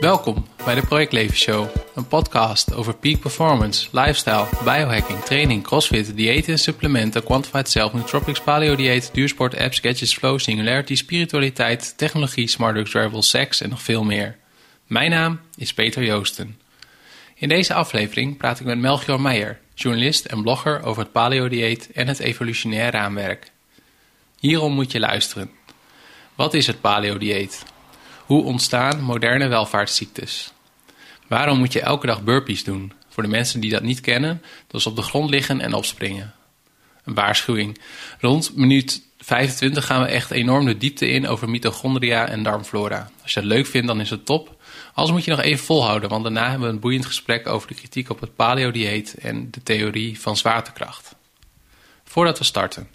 Welkom bij de Projectleven Show, een podcast over peak performance, lifestyle, biohacking, training, crossfit, diëten, supplementen, quantified self, nootropics, paleo dieet, duursport, apps, gadgets, flow, singularity, spiritualiteit, technologie, smart drugs, travel, seks en nog veel meer. Mijn naam is Peter Joosten. In deze aflevering praat ik met Melchior Meijer, journalist en blogger over het paleo dieet en het evolutionair raamwerk. Hierom moet je luisteren. Wat is het paleo dieet? Hoe ontstaan moderne welvaartsziektes? Waarom moet je elke dag burpees doen? Voor de mensen die dat niet kennen, dat is op de grond liggen en opspringen. Een waarschuwing. Rond minuut 25 gaan we echt enorm de diepte in over mitochondria en darmflora. Als je dat leuk vindt, dan is het top. Anders moet je nog even volhouden, want daarna hebben we een boeiend gesprek over de kritiek op het paleo-dieet en de theorie van zwaartekracht. Voordat we starten.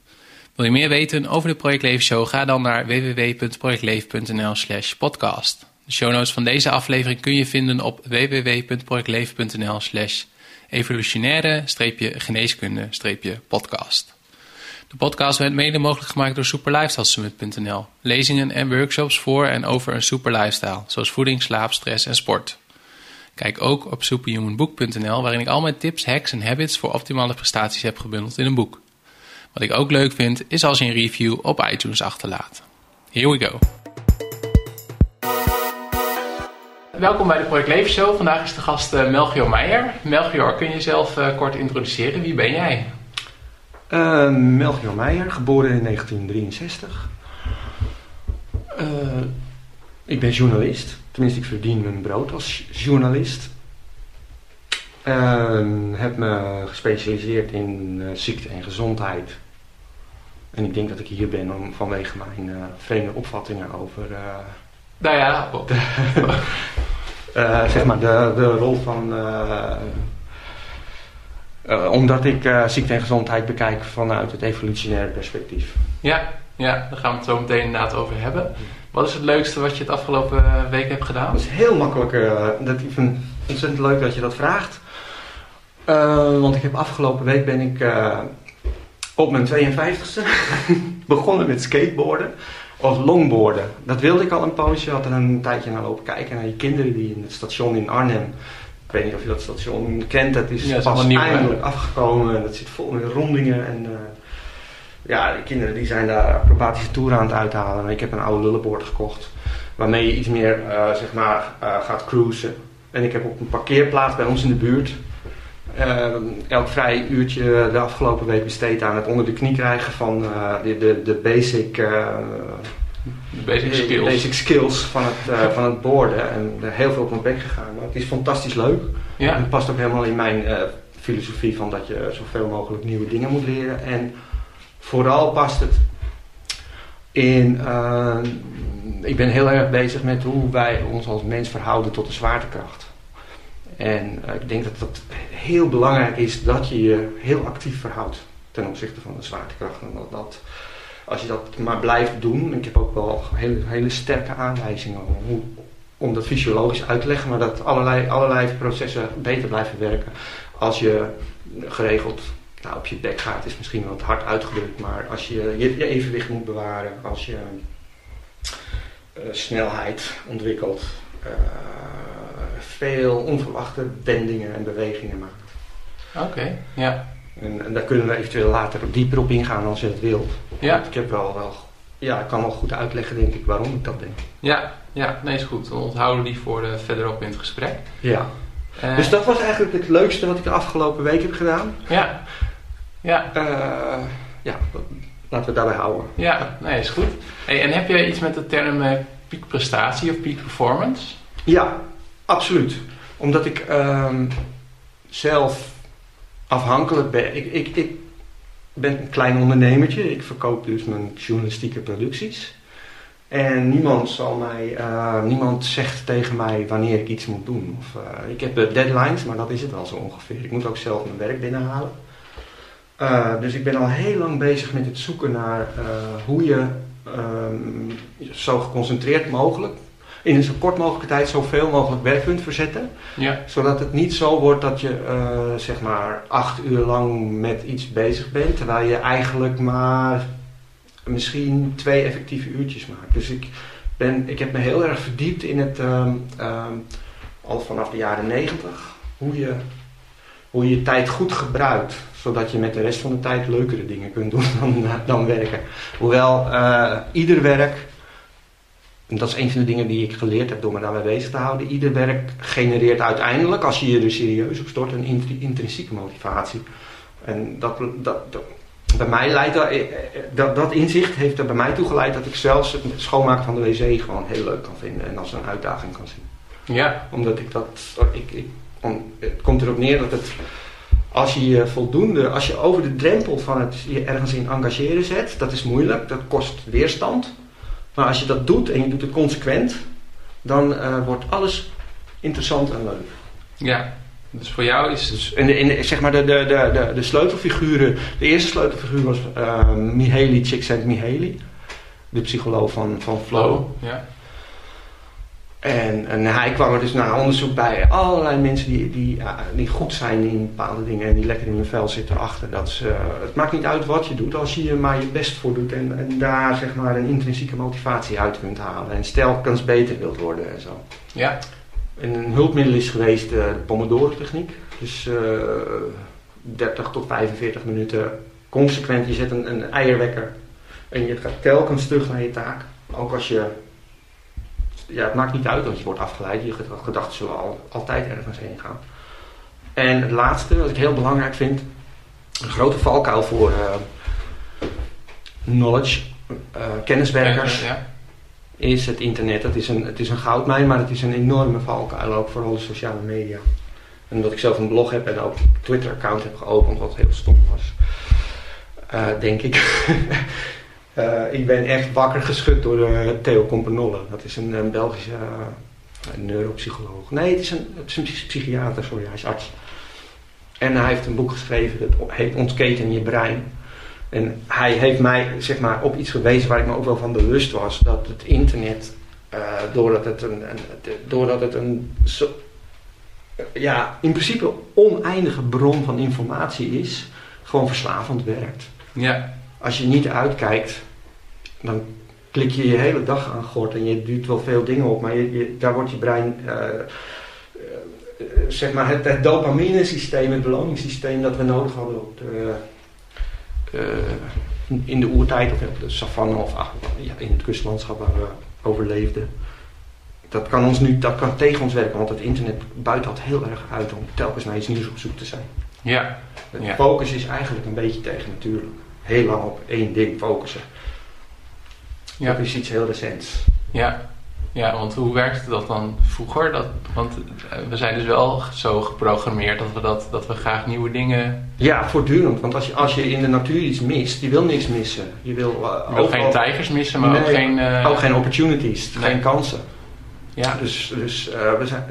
Wil je meer weten over de Project Show? Ga dan naar www.projectleven.nl slash podcast. De show notes van deze aflevering kun je vinden op www.projectleven.nl slash evolutionaire-geneeskunde-podcast. De podcast werd mede mogelijk gemaakt door superlifestylesummit.nl. Lezingen en workshops voor en over een super lifestyle, zoals voeding, slaap, stress en sport. Kijk ook op superhumanbook.nl, waarin ik al mijn tips, hacks en habits voor optimale prestaties heb gebundeld in een boek. Wat ik ook leuk vind, is als je een review op iTunes achterlaat. Here we go. Welkom bij de Project Leven Show. Vandaag is de gast uh, Melchior Meijer. Melchior, kun je jezelf uh, kort introduceren? Wie ben jij? Uh, Melchior Meijer, geboren in 1963. ik ben journalist. Tenminste, ik verdien mijn brood als journalist. Heb me gespecialiseerd in ziekte en gezondheid en ik denk dat ik hier ben om, vanwege mijn uh, vreemde opvattingen over. Uh, nou ja, de, uh, zeg maar de, de rol van. omdat ik ziekte en gezondheid bekijk vanuit het evolutionaire perspectief. Ja, ja, daar gaan we het zo meteen inderdaad over hebben. Wat is het leukste wat je het afgelopen week hebt gedaan? Dat is heel makkelijk. dat, ik vind het ontzettend leuk dat je dat vraagt. Want ik heb afgelopen week ben ik op mijn 52e begonnen met skateboarden of longboarden. Dat wilde ik al een poosje, had er een tijdje naar lopen kijken naar die kinderen die in het station in Arnhem. Ik weet niet of je dat station kent, dat is ja, pas nieuw, eindelijk afgekomen. Dat zit vol met rondingen en uh, ja, de kinderen die zijn daar acrobatische toeren aan het uithalen. ik heb een oude lullenboard gekocht waarmee je iets meer uh, zeg maar, uh, gaat cruisen. En ik heb op een parkeerplaats bij ons in de buurt elk vrij uurtje de afgelopen week besteed aan het onder de knie krijgen van uh, de, de, de basic, uh, basic, skills. basic skills van het, uh, van het borden. En er heel veel op mijn bek gegaan. Maar het is fantastisch leuk. Ja. het past ook helemaal in mijn filosofie van dat je zoveel mogelijk nieuwe dingen moet leren. En vooral past het in. ik ben heel erg bezig met hoe wij ons als mens verhouden tot de zwaartekracht. En uh, ik denk dat het heel belangrijk is dat je je heel actief verhoudt ten opzichte van de zwaartekracht. En dat, als je dat maar blijft doen, ik heb ook wel hele, hele sterke aanwijzingen om, hoe, om dat fysiologisch uit te leggen, maar dat allerlei, allerlei processen beter blijven werken als je geregeld nou, op je bek gaat, is misschien wat hard uitgedrukt, maar als je je, evenwicht moet bewaren, als je uh, snelheid ontwikkelt. Uh, veel onverwachte wendingen en bewegingen maakt. Oké, ja. En, en, daar kunnen we eventueel later dieper op ingaan als je het wilt. Ja. Want ik heb wel, wel, ja, ik kan wel goed uitleggen denk ik waarom ik dat denk. Ja, ja, nee is goed. Dan onthouden we die voor de, verderop in het gesprek. Ja. Uh, dus dat was eigenlijk het leukste wat ik de afgelopen week heb gedaan. Ja. Ja. Uh, ja, laten we daarbij houden. Ja, nee is goed. Hey, en heb je iets met de term uh, peak prestatie of peak performance? Ja, Absoluut. Omdat ik um, zelf afhankelijk ben. Ik, ik, ik ben een klein ondernemertje. Ik verkoop dus mijn journalistieke producties. En niemand zal mij, uh, niemand zegt tegen mij wanneer ik iets moet doen. Of, uh, ik heb deadlines, maar dat is het wel zo ongeveer. Ik moet ook zelf mijn werk binnenhalen. Dus ik ben al heel lang bezig met het zoeken naar hoe je um, zo geconcentreerd mogelijk in een zo kort mogelijke tijd zoveel mogelijk werk kunt verzetten. Ja. Zodat het niet zo wordt dat je uh, zeg maar acht uur lang met iets bezig bent. Terwijl je eigenlijk maar misschien twee effectieve uurtjes maakt. Dus ik ben, ik heb me heel erg verdiept in het, ehm, ehm, al vanaf de jaren negentig, hoe je, hoe je je tijd goed gebruikt. Zodat je met de rest van de tijd leukere dingen kunt doen dan, dan werken. Hoewel uh, ieder werk, en dat is een van de dingen die ik geleerd heb door me daarmee bezig te houden. Ieder werk genereert uiteindelijk, als je je er serieus op stort, een intrinsieke motivatie. En dat, dat, bij mij leidt dat, eh, eh, dat, dat, inzicht heeft er bij mij toe geleid dat ik zelfs het schoonmaken van de wc gewoon heel leuk kan vinden en als een uitdaging kan zien. Ja. Omdat ik dat, ik, ik, om, het komt erop neer dat het, als je je voldoende, als je over de drempel van het je ergens in engageren zet, dat is moeilijk, dat kost weerstand. Maar als je dat doet en je doet het consequent, dan uh, wordt alles interessant en leuk. Ja, dus voor jou is dus in de, in de, zeg maar de, de, de, de, sleutelfiguren, de eerste sleutelfiguur was uh, Mihaly Csikszentmihalyi, de psycholoog van, van Flow. Oh, ja. En, en, hij kwam er dus na onderzoek bij allerlei mensen die, die, die goed zijn in bepaalde dingen en die lekker in hun vel zitten achter. Dat ze, het maakt niet uit wat je doet, als je er maar je best voor doet en, en daar zeg maar een intrinsieke motivatie uit kunt halen. En stelkens beter wilt worden en zo. Ja. En een hulpmiddel is geweest uh, de Pomodoro-techniek. Dus uh, eh, 30 tot 45 minuten consequent. Je zet een, een eierwekker en je gaat telkens terug naar je taak. Ook als je. Ja, het maakt niet uit, want je wordt afgeleid. Je gedachten zullen al, altijd ergens heen gaan. En het laatste, wat ik heel belangrijk vind, een grote valkuil voor uh, knowledge, kenniswerkers. ja is het internet. Het is, een, het is een goudmijn, maar het is een enorme valkuil, ook voor alle sociale media. En omdat ik zelf een blog heb en ook een Twitter-account heb geopend, wat heel stom was, uh, denk ik. uh, ik ben echt wakker geschud door uh, Theo Companolle. Dat is een, Belgische neuropsycholoog. Nee, het is, een, een psychiater, sorry, hij is arts. En hij heeft een boek geschreven, dat heet Ontketen je brein. En hij heeft mij zeg maar, op iets gewezen waar ik me ook wel van bewust was. Dat het internet, doordat het een, een, doordat het een ja, in principe oneindige bron van informatie is, gewoon verslavend werkt. Ja. Als je niet uitkijkt, dan klik je je hele dag aan gort en je duwt wel veel dingen op, maar je, je, daar wordt je brein, uh, uh, zeg maar, het, het dopamine systeem, het beloningssysteem dat we nodig hadden op de eh, in de oertijd of op de savanne of ach, ja, in het kustlandschap waar we overleefden. Dat kan, ons nu, dat kan tegen ons werken, want het internet buit dat heel erg uit om telkens naar iets nieuws op zoek te zijn. Ja. De focus is eigenlijk een beetje tegen natuurlijk. Heel lang op één ding focussen. Ja. Dat is iets heel recents. Ja. Ja, want hoe werkte dat dan vroeger? Dat, want eh, we zijn dus wel zo geprogrammeerd dat we, dat, dat we graag nieuwe dingen... Ja, voortdurend. Want als je, als je in de natuur iets mist, je wil niks missen. Je wil, uh, wil geen tijgers missen, maar ook geen... Uh... Ook geen opportunities, geen kansen. Ja. Dus, dus we zijn...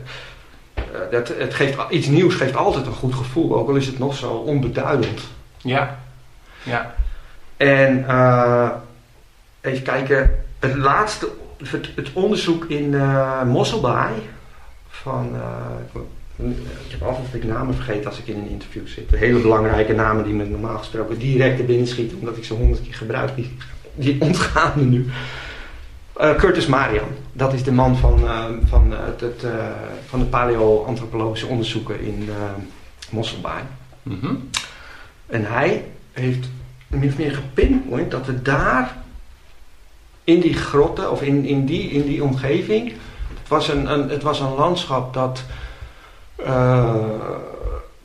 dat, het geeft, iets nieuws geeft altijd een goed gevoel, ook al is het nog zo onbeduidend. Ja, ja. En even kijken, het laatste het, het onderzoek in uh, Mosselbaai van, uh, ik heb altijd de namen vergeten als ik in een interview zit. Hele belangrijke namen die me normaal gesproken direct er binnen schieten, omdat ik ze honderd keer gebruik, die, die ontgaan me nu. Uh, Curtis Marian, dat is de man van, van, het, het van de paleoantropologische onderzoeken in Mosselbaai. Mm -hmm. En hij heeft min of meer gepinpoint dat we daar in die grotten of in, in, die, in die omgeving. Het was een, een het was een landschap dat uh,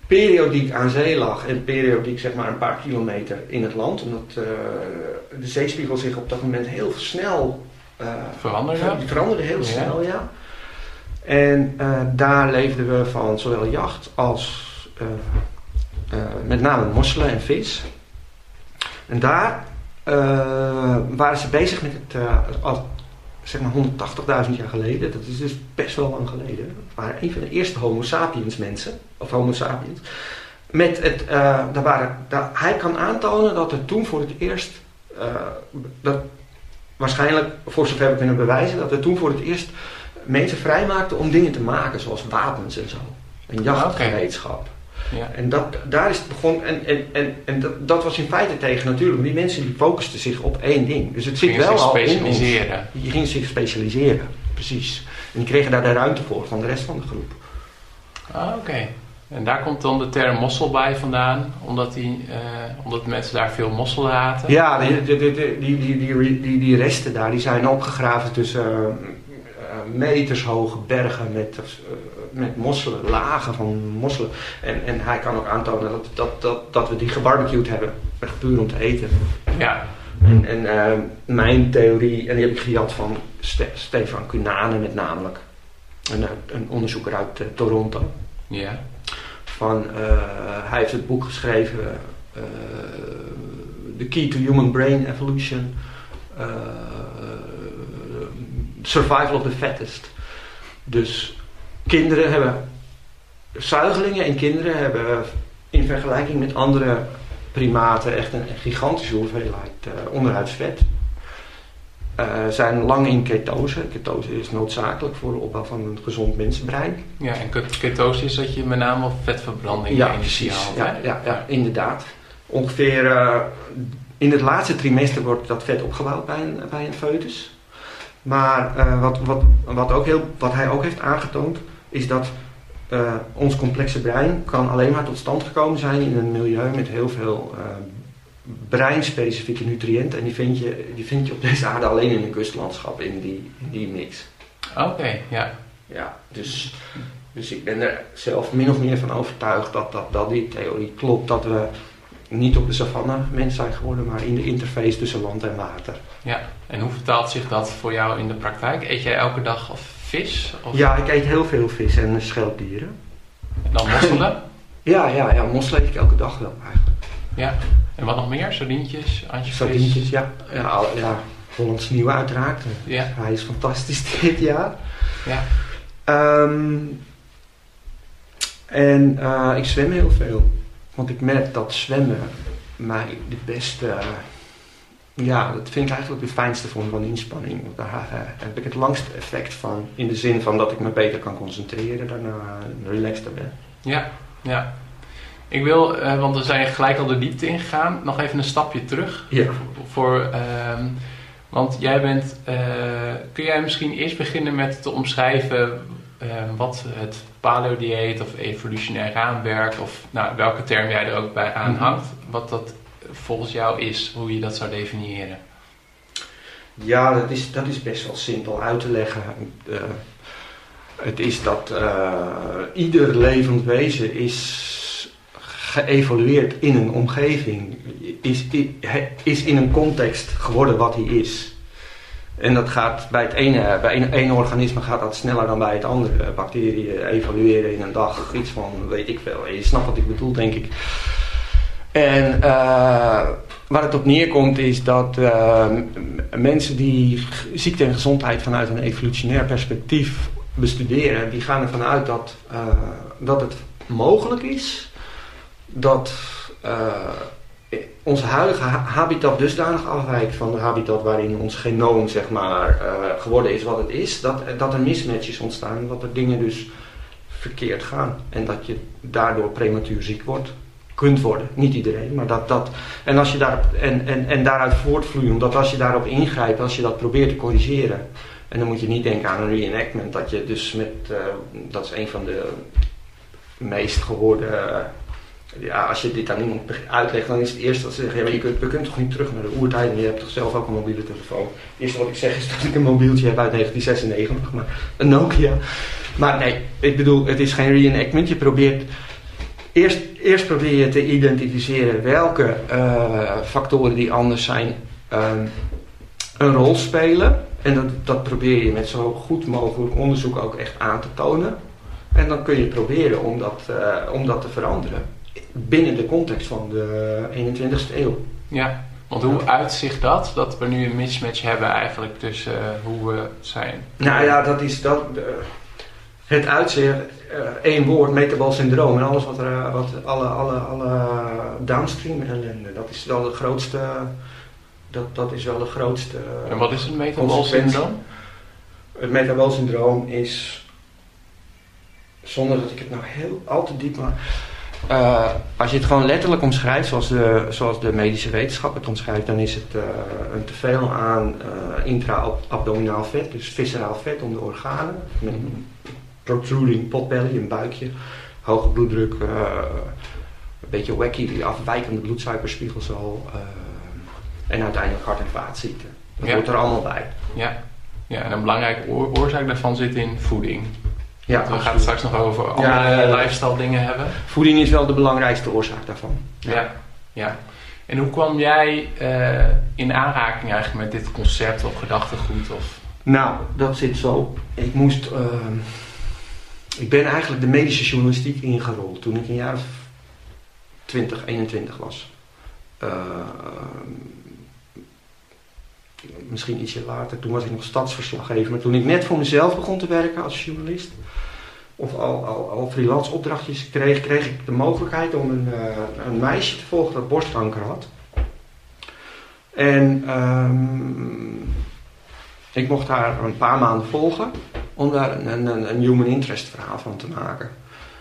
periodiek aan zee lag en periodiek zeg maar een paar kilometer in het land. Omdat uh, de zeespiegel zich op dat moment heel snel uh, veranderde. Veranderde heel snel, ja. En daar leefden we van zowel jacht als met name mosselen en vis. En daar uh, waren ze bezig met het, uh, al, zeg maar 180.000 jaar geleden. Dat is dus best wel lang geleden. Het waren een van de eerste Homo sapiens mensen, of Homo sapiens. Met het, uh, daar waren, daar, hij kan aantonen dat er toen voor het eerst, dat, waarschijnlijk voor zover we kunnen bewijzen, dat er toen voor het eerst mensen vrijmaakten om dingen te maken, zoals wapens en zo. Een jachtgereedschap. Ja. En dat, daar is het begonnen. En, en, en, en dat, dat was in feite tegen natuurlijk. Die mensen die focusten zich op één ding. Dus het zit wel al specialiseren. in Je ging zich specialiseren, precies. En die kregen daar de ruimte voor van de rest van de groep. Ah, oké. En daar komt dan de term mossel bij vandaan, omdat, die, uh, omdat mensen daar veel mosselen haten? Ja, die, die, die, die, die, die, die resten daar die zijn opgegraven tussen uh, meters hoge bergen met, uh, met mosselen, lagen van mosselen. En, en hij kan ook aantonen dat, dat, dat, dat we die gebarbecued hebben, echt puur om te eten. Ja. En, en mijn theorie, en die heb ik gejat van Ste Stefan Cunane met namelijk, een, een onderzoeker uit Toronto. Ja van, uh, hij heeft het boek geschreven, The Key to Human Brain Evolution, Survival of the Fattest. Dus kinderen hebben, zuigelingen en kinderen hebben in vergelijking met andere primaten echt een gigantische hoeveelheid onderhuidsvet. Uh, zijn lang in ketose. Ketose is noodzakelijk voor de opbouw van een gezond mensenbrein. Ja, en ketose is dat je met name op vetverbranding ja, energie haalt. Ja, ja, ja, inderdaad. Ongeveer uh, in het laatste trimester wordt dat vet opgebouwd bij een, bij een foetus. Maar uh, wat, wat, wat, ook heel, wat hij ook heeft aangetoond, is dat ons complexe brein kan alleen maar tot stand gekomen zijn in een milieu met heel veel breinspecifieke nutriënten. En die vind, je, die vind je op deze aarde alleen in een kustlandschap, in die, in die mix. Oké, ja. Ja, dus, dus ik ben er zelf min of meer van overtuigd dat, dat, dat die theorie klopt. Dat we niet op de savanne mens zijn geworden, maar in de interface tussen land en water. Ja, en hoe vertaalt zich dat voor jou in de praktijk? Eet jij elke dag vis? Of? Ja, ik eet heel veel vis en schelpdieren. En dan mosselen? ja, ja, ja, mosselen eet ik elke dag wel eigenlijk. Ja, en wat nog meer? Sardientjes, antjes? Sardientjes, ja. Ja, ja Hollands Nieuw uiteraard. Ja. Hij is fantastisch dit jaar. Ja. Um, en uh, ik zwem heel veel. Want ik merk dat zwemmen mij de beste... Uh, ja, dat vind ik eigenlijk de fijnste vorm van inspanning. Daar uh, heb ik het langste effect van. In de zin van dat ik me beter kan concentreren, daarna relaxter ben. Ja, ja. Ik wil, uh, want we zijn gelijk al de diepte ingegaan, nog even een stapje terug. Ja. Voor, uh, want jij bent, uh, kun jij misschien eerst beginnen met te omschrijven ehm, wat het paleo-dieet of evolutionair raamwerk, of nou, welke term jij er ook bij aanhangt, mm wat dat volgens jou is, hoe je dat zou definiëren? Ja, dat is, dat is best wel simpel uit te leggen. Eh, het is dat ieder levend wezen is geëvolueerd in een omgeving, is, is in een context geworden wat hij is. En dat gaat bij het ene, bij een, ene organisme gaat dat sneller dan bij het andere. Bacteriën evolueren in een dag iets van, weet ik veel. Je snapt wat ik bedoel, denk ik. En uh, waar het op neerkomt is dat uh, mensen die ziekte en gezondheid vanuit een evolutionair perspectief bestuderen, die gaan ervan uit dat, uh, dat het mogelijk is dat ons huidige habitat dusdanig afwijkt van de habitat waarin ons genoom zeg maar, geworden is wat het is, dat, dat er mismatches ontstaan, dat er dingen dus verkeerd gaan en dat je daardoor prematuur ziek wordt kunt worden. Niet iedereen, maar dat. dat en, als je daarop, en, en, en daaruit voortvloeien, dat als je daarop ingrijpt, als je dat probeert te corrigeren. En dan moet je niet denken aan een reenactment, dat je dus met. Uh, dat is een van de meest gehoorde ja, als je dit aan iemand uitlegt, dan is het eerste dat ze zeggen, ja, je kunt, we kunnen toch niet terug naar de oertijd en je hebt toch zelf ook een mobiele telefoon. Het eerste wat ik zeg is dat ik een mobieltje heb uit 1996, maar een Nokia. Maar nee, ik bedoel, het is geen reenactment. Je probeert, eerst, eerst probeer je te identificeren welke uh, factoren die anders zijn um, een rol spelen. En dat, dat probeer je met zo goed mogelijk onderzoek ook echt aan te tonen. En dan kun je proberen om dat, uh, om dat te veranderen binnen de context van de 21ste eeuw. Ja, want hoe uitzicht dat? Dat we nu een mismatch hebben eigenlijk tussen uh, hoe we zijn? Nou ja, dat is dat. Het uitzicht, uh, één woord, metabol syndroom en alles wat er, wat, alle, alle, alle downstream ellende, dat is wel de grootste. Dat, dat is wel de grootste. En wat is het metabol syndroom? Het metabol syndroom is, zonder dat ik het nou heel al te diep maar uh, als je het gewoon letterlijk omschrijft, zoals de, zoals de medische wetenschap het omschrijft, dan is het uh, een teveel aan uh, intra-abdominaal vet, dus visceraal vet om de organen. Protruding potbelly, een buikje, hoge bloeddruk, een beetje wacky, afwijkende bloedsuikerspiegels al. en uiteindelijk hart- en vaatziekten. Dat ja. hoort er allemaal bij. Ja. ja, en een belangrijke oorzaak daarvan zit in voeding. Ja, we gaan het straks nog over andere ja, lifestyle dingen hebben. Voeding is wel de belangrijkste oorzaak daarvan. Ja, ja. En hoe kwam jij uh, in aanraking eigenlijk met dit concept of gedachtegoed? Of? Nou, dat zit zo. Ik moest... Uh, ik ben eigenlijk de medische journalistiek ingerold toen ik een jaar of 20, 21 was. Uh, misschien ietsje later, toen was ik nog stadsverslaggever. Maar toen ik net voor mezelf begon te werken als journalist, of al, al, al freelance opdrachtjes kreeg, kreeg ik de mogelijkheid om een, uh, een meisje te volgen dat borstkanker had. En um, ik mocht haar een paar maanden volgen om daar een, een, een human interest verhaal van te maken.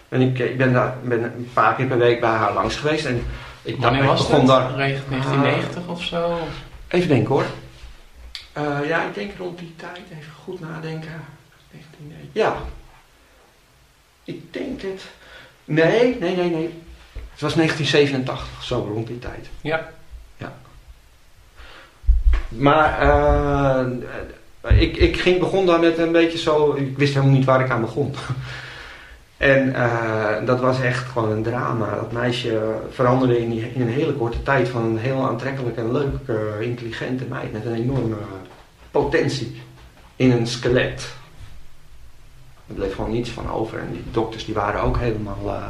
En ik, ik ben daar ben een paar keer per week bij haar langs geweest. En ik Wanneer was begon dat? Daar, 1990 uh, of zo? Even denken hoor. Uh, ja, ik denk rond die tijd. Even goed nadenken. 1990. Ja, ik denk het. Nee, nee, nee, nee. Het was 1987, zo rond die tijd. Ja. Ja. Maar uh, ik, ik ging, begon daar met een beetje zo. Ik wist helemaal niet waar ik aan begon. en uh, dat was echt gewoon een drama. Dat meisje veranderde in, in een hele korte tijd van een heel aantrekkelijke en leuke, intelligente meid met een enorme potentie in een skelet. Er bleef gewoon niets van over. En die dokters die waren ook helemaal.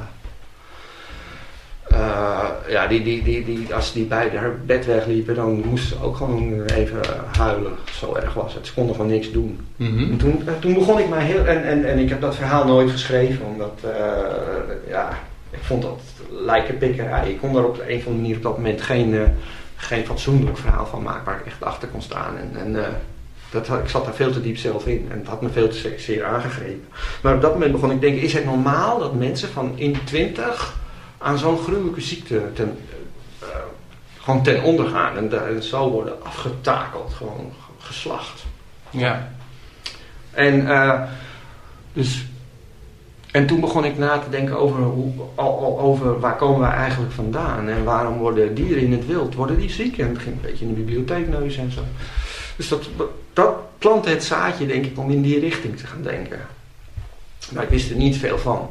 Uh, ja, die, die, die, die, als die bij haar bed wegliepen, dan moesten ze ook gewoon even huilen. Zo erg was het. Ze konden gewoon niks doen. Mm -hmm. toen, uh, toen begon ik mij heel. En, en, en ik heb dat verhaal nooit geschreven, omdat. ja, ik vond dat lijkenpikkerij. Ik kon daar op een of andere manier op dat moment geen, geen fatsoenlijk verhaal van maken waar ik echt achter kon staan. En, en dat, ik zat daar veel te diep zelf in en het had me veel te zeer aangegrepen. Maar op dat moment begon ik te denken, is het normaal dat mensen van in 20 aan zo'n gruwelijke ziekte ten, uh, gewoon ten onder gaan en, en zo worden afgetakeld, gewoon geslacht. Ja. En, uh, dus, en toen begon ik na te denken over, hoe, over waar komen we eigenlijk vandaan en waarom worden dieren in het wild, worden die ziek? En het ging een beetje in de bibliotheek neus en zo. Dus dat, dat plantte het zaadje, denk ik, om in die richting te gaan denken. Maar ik wist er niet veel van.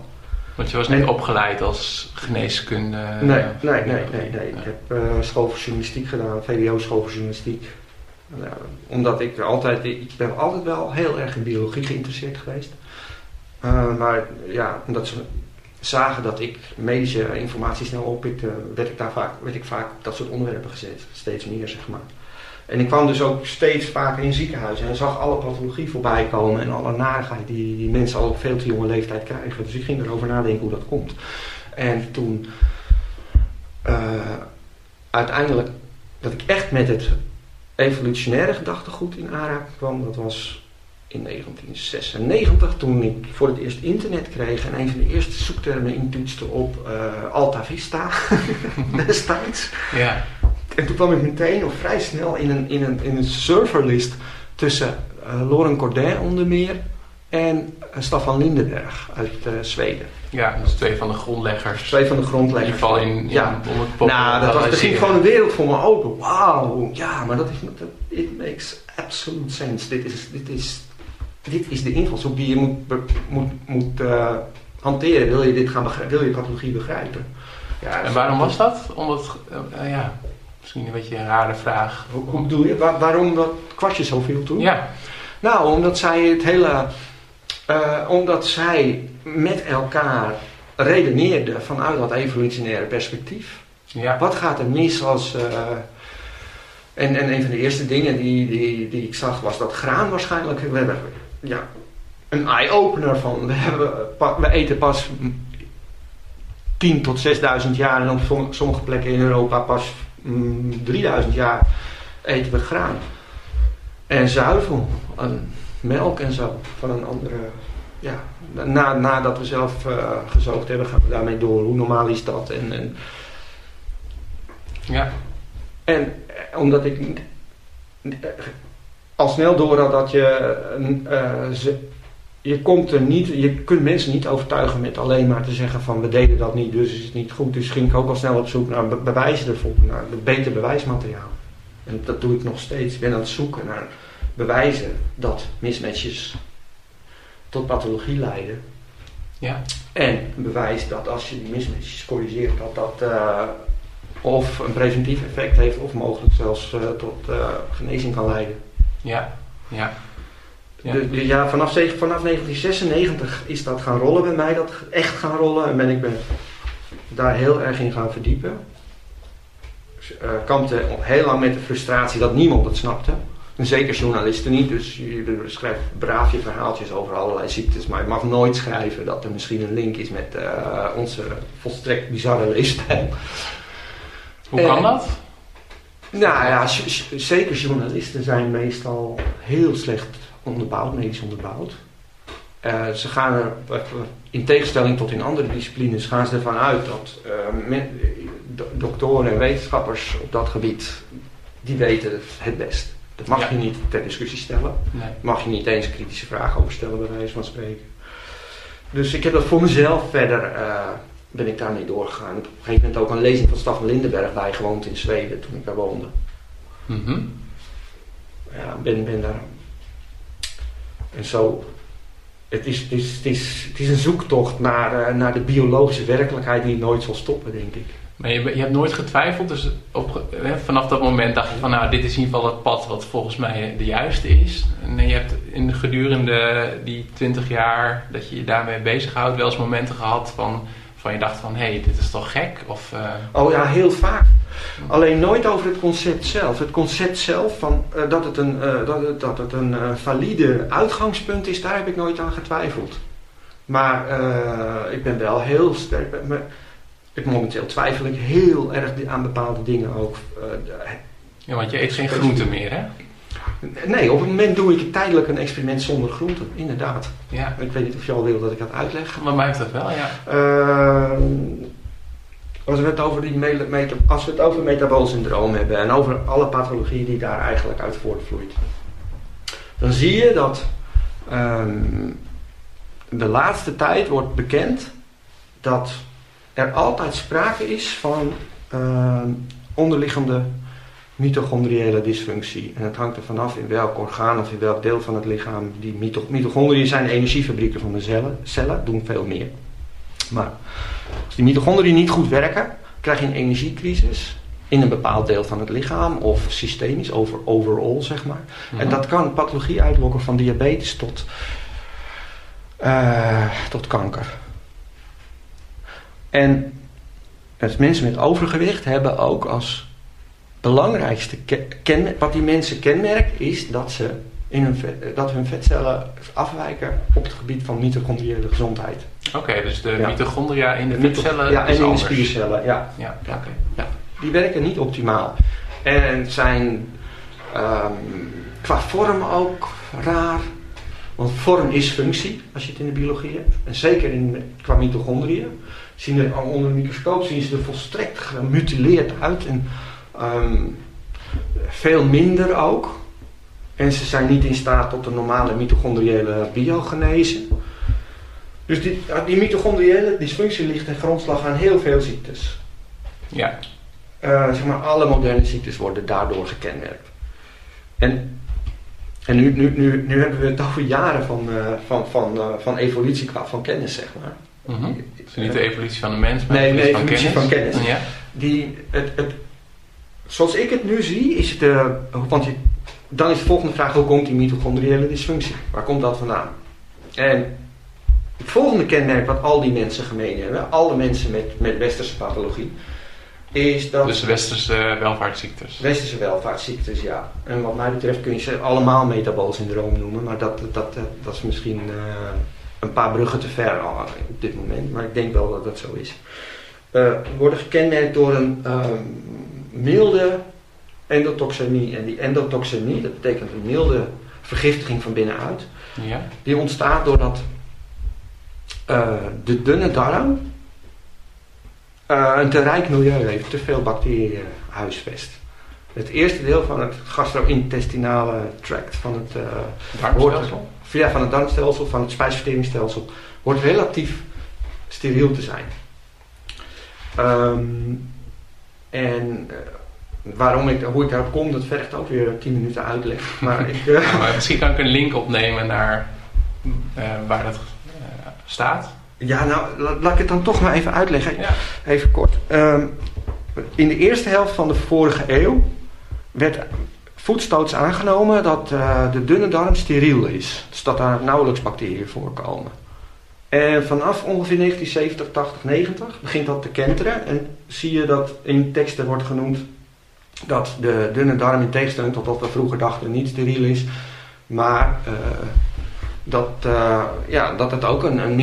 Want je was niet opgeleid als geneeskunde? Nee, nee, nee, nee. nee. Ik heb uh, school voor journalistiek gedaan, VWO school voor journalistiek. Uh, omdat ik altijd, ik ben altijd wel heel erg in biologie geïnteresseerd geweest. Uh, maar ja, omdat ze zagen dat ik medische informatie snel oppikte, werd ik daar vaak, werd ik vaak op dat soort onderwerpen gezet. Steeds meer, zeg maar. En ik kwam dus ook steeds vaker in ziekenhuizen en zag alle pathologie voorbij komen en alle narigheid die, die mensen al op veel te jonge leeftijd krijgen. Dus ik ging erover nadenken hoe dat komt. En toen uh, uiteindelijk dat ik echt met het evolutionaire gedachtegoed in aanraking kwam, dat was in 1996 toen ik voor het eerst internet kreeg en een van de eerste zoektermen intoetste op uh, Alta Vista destijds. Ja. En toen kwam ik meteen of vrij snel in een, in een, in een serverlist tussen uh, Loren Cordin onder meer en uh, Staffan Lindenberg uit uh, Zweden. Ja, dus twee van de grondleggers. Twee van de grondleggers. In ieder geval in, in ja. om het Nou, dat was, ging gewoon een wereld voor me open. Wauw, ja, maar dat is, dat, it makes absolute sense. Dit is, dit is, dit is de invalshoek die je moet, moet, moet uh, hanteren. Wil je dit gaan begrijpen, wil je pathologie begrijpen? Ja, en waarom was dat? Omdat, uh, ja, Misschien een beetje een rare vraag. Hoe, hoe bedoel je? waarom dat kwartje zoveel toen? Ja. Nou, omdat zij het hele... Uh, omdat zij met elkaar redeneerden vanuit dat evolutionaire perspectief. Ja. Wat gaat er mis als... Uh, en, en een van de eerste dingen die, die, die ik zag was dat graan waarschijnlijk... We hebben ja, een eye-opener van... We, hebben, we eten pas 10 tot 6000 jaar en op sommige plekken in Europa pas 3000 mm, jaar eten we graan. En zuivel, en melk en zo, van een andere ja, na, nadat we zelf uh, gezoogd hebben, gaan we daarmee door. Hoe normaal is dat? En, en, ja. en omdat ik al snel door had dat je, uh, ze, je komt er niet, je kunt mensen niet overtuigen met alleen maar te zeggen van we deden dat niet, dus is het niet goed. Dus ging ik ook al snel op zoek naar bewijzen ervoor, naar beter bewijsmateriaal. En dat doe ik nog steeds. Ik ben aan het zoeken naar bewijzen dat mismatches tot pathologie leiden. Ja. En bewijs dat als je die mismatches corrigeert, dat dat uh, of een preventief effect heeft of mogelijk zelfs uh, tot uh, genezing kan leiden. Ja, ja. Ja. De, ja, vanaf, vanaf 1996 is dat gaan rollen bij mij, dat echt gaan rollen. En ben ik ben daar heel erg in gaan verdiepen. Uh, kampte heel lang met de frustratie dat niemand het snapte. En zeker journalisten niet, dus je schrijft braaf je verhaaltjes over allerlei ziektes, maar je mag nooit schrijven dat er misschien een link is met uh, onze volstrekt bizarre leefstijl. Hoe kan dat? Nou ja, zeker journalisten zijn meestal heel slecht onderbouwd, medisch onderbouwd. Uh, ze gaan er, in tegenstelling tot in andere disciplines, gaan ze ervan uit dat uh, doktoren en wetenschappers op dat gebied, die weten het best. Dat mag je niet ter discussie stellen. Nee. Mag je niet eens kritische vragen over stellen, bij wijze van spreken. Dus ik heb dat voor mezelf verder, uh, ben ik daarmee doorgegaan. Op een gegeven moment ook een lezing van Staffan Lindenberg bijgewoond in Zweden toen ik daar woonde. Mm -hmm. Ja, ben, ben daar. En zo. Het is, het is, het is, het is een zoektocht naar, uh, naar de biologische werkelijkheid die nooit zal stoppen, denk ik. Maar je, je hebt nooit getwijfeld, dus op, vanaf dat moment dacht je van nou, dit is in ieder geval het pad wat volgens mij de juiste is. En je hebt in gedurende die 20 jaar dat je je daarmee bezighoudt wel eens momenten gehad van, van je dacht van hé, hey, dit is toch gek? Of, uh... Oh ja, heel vaak. Alleen nooit over het concept zelf. Het concept zelf, van, uh, dat het een, uh, dat het, dat het een valide uitgangspunt is, daar heb ik nooit aan getwijfeld. Maar ik ben wel heel sterk. Ik momenteel twijfel ik heel erg aan bepaalde dingen ook. ja, want je eet geen groenten meer, hè? Nee, op het moment doe ik tijdelijk een experiment zonder groenten, inderdaad. Ja. Ik weet niet of je al wil dat ik dat uitleg. Maar mij heeft dat wel, ja. Als, we het over die meta, als we het over metabool syndroom hebben en over alle pathologieën die daar eigenlijk uit voortvloeit, dan zie je dat um, de laatste tijd wordt bekend dat er altijd sprake is van uh, onderliggende mitochondriële dysfunctie. En het hangt er vanaf in welk orgaan of in welk deel van het lichaam. Die mito mitochondriën zijn energiefabrieken van de cellen, cellen, doen veel meer. Maar als die mitochondriën niet goed werken, krijg je een energiecrisis in een bepaald deel van het lichaam of systemisch, over, overall zeg maar. En Mhm. dat kan pathologie uitlokken van diabetes tot, uh, tot kanker. En mensen met overgewicht hebben ook als belangrijkste ken, wat die mensen kenmerkt is dat, ze in hun, vet, dat hun vetcellen afwijken op het gebied van mitochondriële gezondheid. Oké, okay, dus de Ja. mitochondria in de vetcellen ja, en in de spiercellen, ja. Ja, Ja. oké. ja. Die werken niet optimaal. En zijn ehm, qua vorm ook raar. Want vorm is functie, als je het in de biologie hebt. En zeker in, qua mitochondriën. Zien er, onder een microscoop zien ze er volstrekt gemutileerd uit. En ehm, veel minder ook. En ze zijn niet in staat tot een normale mitochondriële biogenese. Dus die, die mitochondriële dysfunctie ligt ten grondslag aan heel veel ziektes. Ja, Uh, zeg maar, alle moderne ziektes worden daardoor gekenmerkt. En, en nu, nu, nu, nu hebben we het over jaren van, uh, van, van, uh, van evolutie qua van kennis, zeg maar. Dus niet de evolutie van de mens, maar Nee, de nee, evolutie van kennis. van kennis. Ja. Die, het, het, zoals ik het nu zie, is het. Uh, want je, dan is de volgende vraag: hoe komt die mitochondriële dysfunctie? Waar komt dat vandaan? En het volgende kenmerk wat al die mensen gemeen hebben, alle mensen met, met westerse pathologie, is dat. Dus westerse welvaartsziektes. Westerse welvaartsziektes, ja. En wat mij betreft kun je ze allemaal metabool syndroom noemen, maar dat, dat, dat, dat is misschien uh, een paar bruggen te ver al op dit moment, maar ik denk wel dat dat zo is. Uh, worden gekenmerkt door een uh, milde endotoxemie. En die endotoxemie, dat betekent een milde vergiftiging van binnenuit, Ja. die ontstaat doordat de dunne darm een te rijk milieu heeft, te veel bacteriën huisvest. Het eerste deel van het gastro-intestinale tract van het darmstelsel? ja, van het darmstelsel, van het spijsverteringsstelsel, wordt relatief steriel te zijn. Um, en uh, waarom ik, hoe ik daarop kom, dat vergt ook weer 10 minuten uitleg. Maar, ik, uh, maar misschien kan ik een link opnemen naar uh, waar dat staat. Ja, nou, laat, laat, ik het dan toch maar even uitleggen. Ja. Even kort. Um, in de eerste helft van de vorige eeuw werd voetstoots aangenomen dat de dunne darm steriel is. Dus dat daar nauwelijks bacteriën voorkomen. En vanaf ongeveer 1970, 80, 90 begint dat te kenteren. En zie je dat in teksten wordt genoemd dat de dunne darm in tegenstelling tot wat we vroeger dachten niet steriel is. Maar uh, dat, uh, ja, dat het ook een, een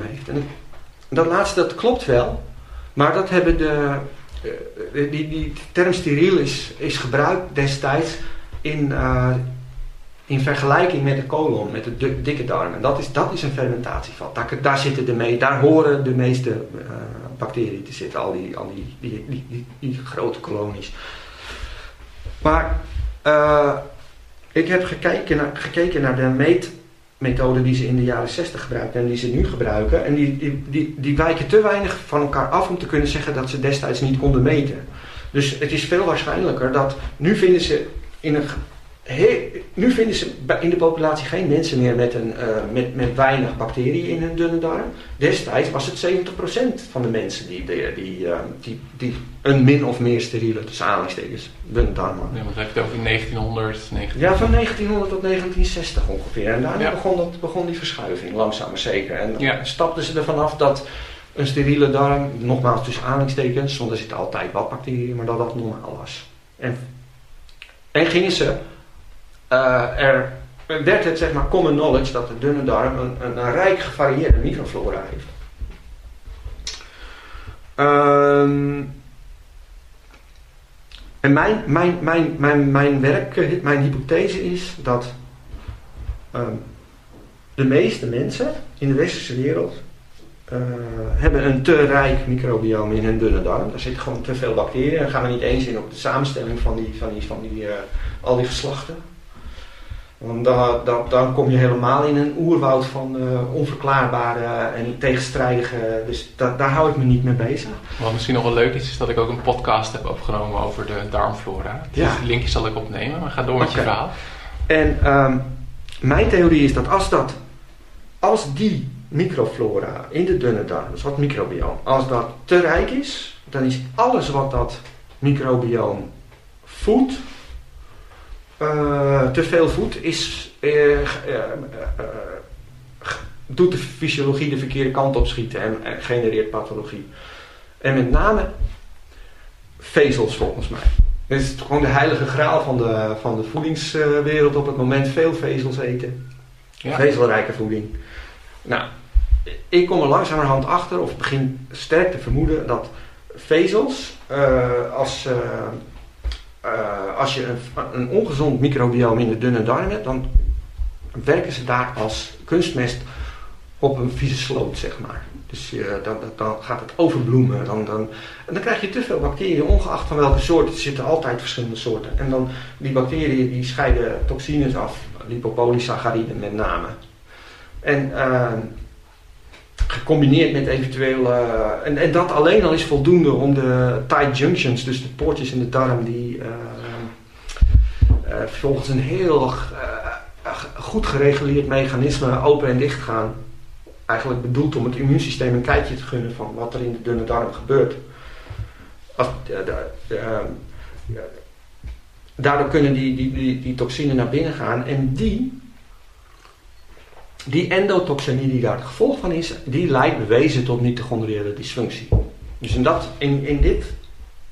heeft. En dat laatste dat klopt wel. Maar dat hebben de, uh, die, die term steriel is, is gebruikt destijds in in vergelijking met de colon, met de dikke darm. En dat is, dat is een fermentatievat. Daar, daar, zitten de mee, daar horen de meeste bacteriën te zitten, al die, al die, die, die, die grote kolonies. Maar uh, ik heb gekeken naar, gekeken naar de meetmethode die ze in de jaren 60 gebruikten en die ze nu gebruiken. En die, die, die, die wijken te weinig van elkaar af om te kunnen zeggen dat ze destijds niet konden meten. Dus het is veel waarschijnlijker dat nu vinden ze in een nu vinden ze in de populatie geen mensen meer met, een, uh, met, met weinig bacteriën in hun dunne darm. Destijds was het 70% van de mensen die, die, die, uh, die, die een min of meer steriele, tussen aanhalingstekens, dunne darm hadden. Ja, maar heb je het over 1900, 19... Ja, van 1900 tot 1960 ongeveer. En daarna begon, dat, begon die verschuiving, langzaam maar zeker. En ja. stapten ze ervan af dat een steriele darm, nogmaals tussen aanhalingstekens, want er zitten altijd wat bacteriën, maar dat dat normaal was. En, en gingen ze er werd het zeg maar common knowledge dat de dunne darm een, een, rijk gevarieerde microflora heeft. Um, en mijn, mijn, mijn, mijn, mijn werk, mijn hypothese is dat um, de meeste mensen in de westerse wereld uh, hebben een te rijk microbiome in hun dunne darm. Daar zitten gewoon te veel bacteriën. En gaan we niet eens in op de samenstelling van, die, van, die, van die, uh, al die geslachten. Want dan, dan, dan, kom je helemaal in een oerwoud van uh, onverklaarbare en tegenstrijdige. Dus da, daar hou ik me niet mee bezig. Wat misschien nog wel leuk is, is dat ik ook een podcast heb opgenomen over de darmflora. Dus ja. linkje zal ik opnemen, maar ga door met je verhaal. En um, mijn theorie is dat als, dat als die microflora in de dunne darm, dus wat microbioom, als dat te rijk is, dan is alles wat dat microbioom voedt, uh, te veel voet is, uh, doet de fysiologie de verkeerde kant op schieten en, genereert pathologie. En met name vezels volgens mij. Het is gewoon de heilige graal van de, van de voedingswereld op het moment. Veel vezels eten. Ja. Vezelrijke voeding. Nou, ik kom er langzamerhand achter, of begin sterk te vermoeden, dat vezels als uh, als je een, een, ongezond microbiome in de dunne darm hebt, dan werken ze daar als kunstmest op een vieze sloot, zeg maar. Dus uh, dan, dan, gaat het overbloemen. Dan, dan, en dan krijg je te veel bacteriën, ongeacht van welke soort. Er zitten altijd verschillende soorten. En dan, die bacteriën die scheiden toxines af, lipopolysacchariden met name. En uh, gecombineerd met eventueel. Uh, en, en dat alleen al is voldoende om de tight junctions, dus de poortjes in de darm, die uh, uh, volgens een heel goed gereguleerd mechanisme open en dicht gaan. Eigenlijk bedoeld om het immuunsysteem een kijkje te gunnen van wat er in de dunne darm gebeurt. Als, daardoor kunnen die, die, die, die toxine naar binnen gaan en die die endotoxemie die daar het gevolg van is, die leidt bewezen tot mitochondriële dysfunctie. Dus in, dat, in, in dit,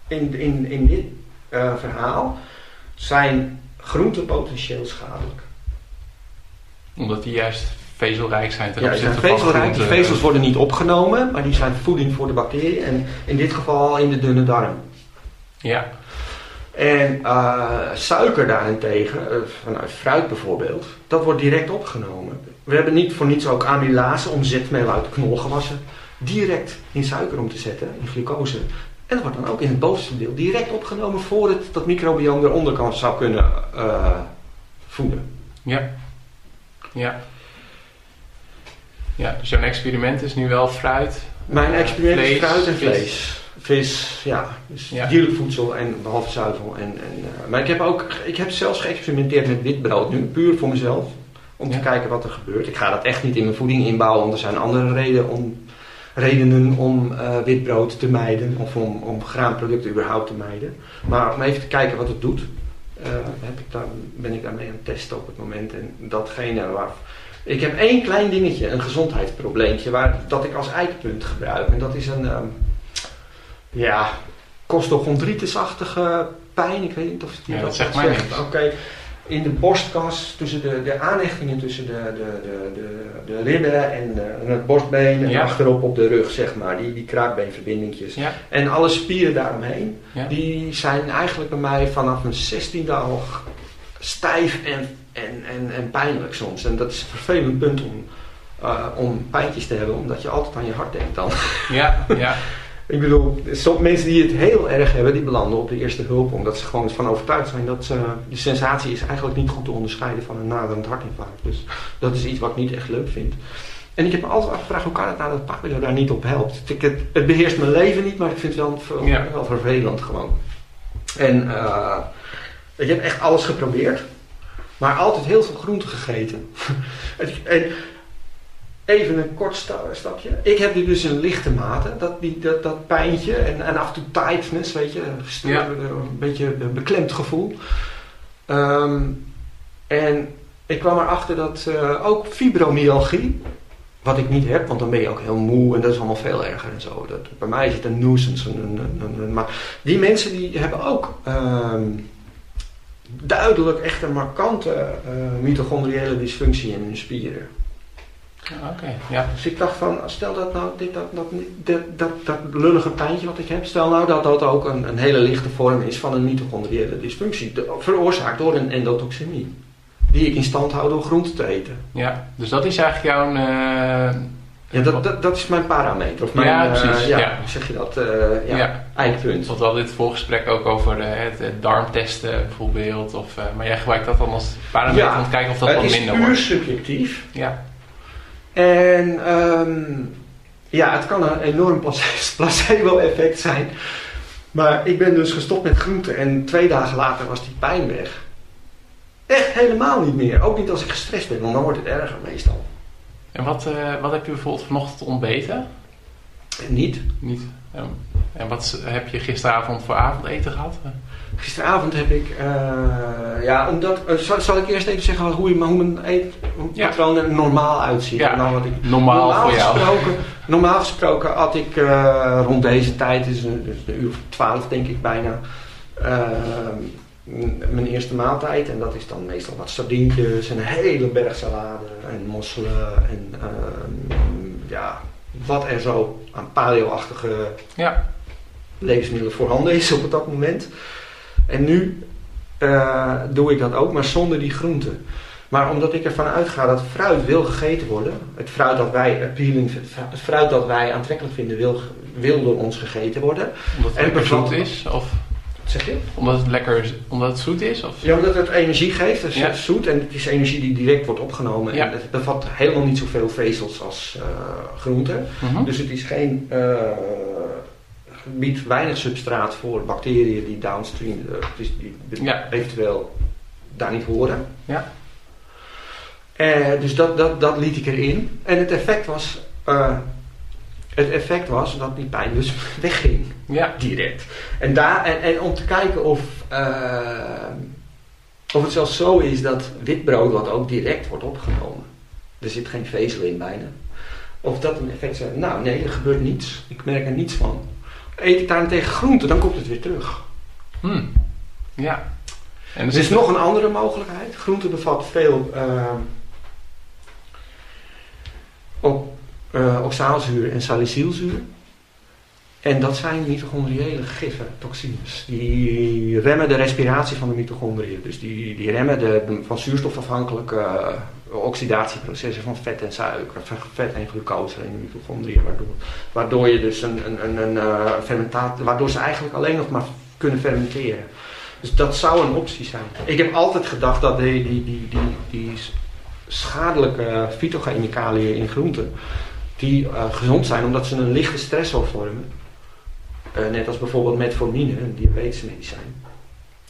in, in, in dit uh, verhaal zijn groenten potentieel schadelijk. Omdat die juist vezelrijk zijn ten ja, zijn vezelrijk. Die vezels worden niet opgenomen, maar die zijn voeding voor de bacteriën. En in dit geval in de dunne darm. Ja. En suiker daarentegen, vanuit fruit bijvoorbeeld, dat wordt direct opgenomen. We hebben niet voor niets ook amylase om zetmeel uit knolgewassen direct in suiker om te zetten, in glucose. En dat wordt dan ook in het bovenste deel direct opgenomen voordat dat microbiome eronder kan zou kunnen voeden. Ja. Ja. Ja, dus jouw experiment is nu wel fruit? Mijn experiment is fruit en vlees. Vis, ja. Dus dierlijk voedsel en behalve zuivel. En, en, uh, maar ik heb ook, ik heb zelfs geëxperimenteerd met witbrood nu, puur voor mezelf. Om te kijken wat er gebeurt. Ik ga dat echt niet in mijn voeding inbouwen, want er zijn andere redenen om, redenen om uh, witbrood te mijden. Of om, om graanproducten überhaupt te mijden. Maar om even te kijken wat het doet. Uh, heb ik daar, ben ik daarmee aan het testen op het moment. En datgene waar ik heb één klein dingetje, een gezondheidsprobleempje, waar, dat ik als eikpunt gebruik. En dat is een, um, ja, costochondritisachtige pijn. Ik weet niet of je ja, dat, zegt. zegt. Oké, in de borstkas, tussen de, de aanhechtingen tussen de, de, de, de, de ribben en, de, het borstbeen en achterop op de rug, zeg maar. Die, die kraakbeenverbindingjes. Ja. En alle spieren daaromheen, die zijn eigenlijk bij mij vanaf mijn 16e al stijf en en, en, en pijnlijk soms. En dat is een vervelend punt om, uh, om pijntjes te hebben, omdat je altijd aan je hart denkt dan. Ja, ja. Ik bedoel, sommige mensen die het heel erg hebben, die belanden op de eerste hulp, omdat ze gewoon van overtuigd zijn dat ze, de sensatie is eigenlijk niet goed te onderscheiden van een naderend hartinfarct. Dus dat is iets wat ik niet echt leuk vind. En ik heb me altijd afgevraagd, hoe kan het nou dat Pablo daar niet op helpt? Ik, het, het, beheerst mijn leven niet, maar ik vind het wel, wel vervelend gewoon. En uh, ik heb echt alles geprobeerd. Maar altijd heel veel groente gegeten. en even een kort stapje. Ik heb dus een lichte mate, dat, die, dat, dat pijntje en, en af en toe tightness, weet je, een beetje een beklemd gevoel. Ehm, en ik kwam erachter dat uh, ook fibromyalgie, wat ik niet heb, want dan ben je ook heel moe en dat is allemaal veel erger en zo. Dat, bij mij is het een nuisance. Een, een, een, maar die mensen die hebben ook ehm, duidelijk echt een markante uh, mitochondriële dysfunctie in hun spieren. Oké, ja. Dus ik dacht van, stel dat nou, dit, dat, dat, dat, dat, dat lullige pijntje wat ik heb, stel nou dat dat ook een, een hele lichte vorm is van een mitochondriële dysfunctie, veroorzaakt door een endotoxemie. Die ik in stand hou door groente te eten. Ja, dus dat is eigenlijk jouw... Uh ja, dat, dat, dat, is mijn parameter. Of mijn, ja, precies. Uh, ja, ja. zeg je dat? Uh, ja, ja. eikpunt. Want we hadden dit voorgesprek ook over het, het, darmtesten bijvoorbeeld. Of, maar jij gebruikt dat dan als parameter om te kijken of dat wat minder wordt. Het is puur subjectief. Ja. En um, ja, het kan een enorm placebo-effect zijn. Maar ik ben dus gestopt met groenten en twee dagen later was die pijn weg. Echt helemaal niet meer. Ook niet als ik gestrest ben, want dan wordt het erger meestal. En wat, uh, wat heb je bijvoorbeeld vanochtend ontbeten? Niet. Niet. En wat heb je gisteravond voor avondeten gehad? Gisteravond heb ik, uh, ja, omdat, uh, zal, zal, ik eerst even zeggen hoe, hoe mijn eetpatroon ja. er normaal uitziet. Ja, nou, wat ik, normaal, normaal, voor jou. Gesproken, normaal gesproken had ik uh, rond deze tijd, dus een, dus een uur of twaalf denk ik bijna, mijn eerste maaltijd. En dat is dan meestal wat sardientjes en een hele berg salade en mosselen en uh, ja, wat er zo aan paleo-achtige ja. levensmiddelen voorhanden is op dat moment. En nu uh, doe ik dat ook, maar zonder die groenten. Maar omdat ik ervan uitga dat fruit wil gegeten worden, het fruit dat wij appealing, het fruit dat wij aantrekkelijk vinden, wil, wil door ons gegeten worden. Omdat het en bevat, is? Of? Zeg je? Omdat het lekker omdat het zoet is? Of? Ja, omdat het energie geeft. Het is zoet en het is energie die direct wordt opgenomen. En het bevat helemaal niet zoveel vezels als uh, groente. Mhm. Dus het is geen, uh, biedt weinig substraat voor bacteriën die downstream uh, die, die eventueel daar niet horen. Ja. dus dat, dat, dat liet ik erin. En het effect was het effect was dat die pijn dus wegging. Ja. Direct. En, daar, en, en om te kijken of, uh, of het zelfs zo is dat witbrood, wat ook direct wordt opgenomen, er zit geen vezel in bijna. Of dat een effect is. Nou, nee, er gebeurt niets. Ik merk er niets van. Eet ik daarentegen groente, dan komt het weer terug. Hmm. Ja. En er is nog een andere mogelijkheid. Groente bevat veel uh, op uh, oxaalzuur en salicylzuur. En dat zijn mitochondriële giffen, toxines. Die remmen de respiratie van de mitochondriën. Dus die, die remmen de, van zuurstof afhankelijke uh, oxidatieprocessen van vet en suiker, vet en glucose de mitochondriën. Waardoor, waardoor je dus een, een, een, een uh, fermentatie, waardoor ze eigenlijk alleen nog maar kunnen fermenteren. Dus dat zou een optie zijn. Ik heb altijd gedacht dat die, die, die, die, die schadelijke fytochemicaliën in groenten, die uh, gezond zijn omdat ze een lichte stressor vormen. Uh, net als bijvoorbeeld metformine, een diabetesmedicijn.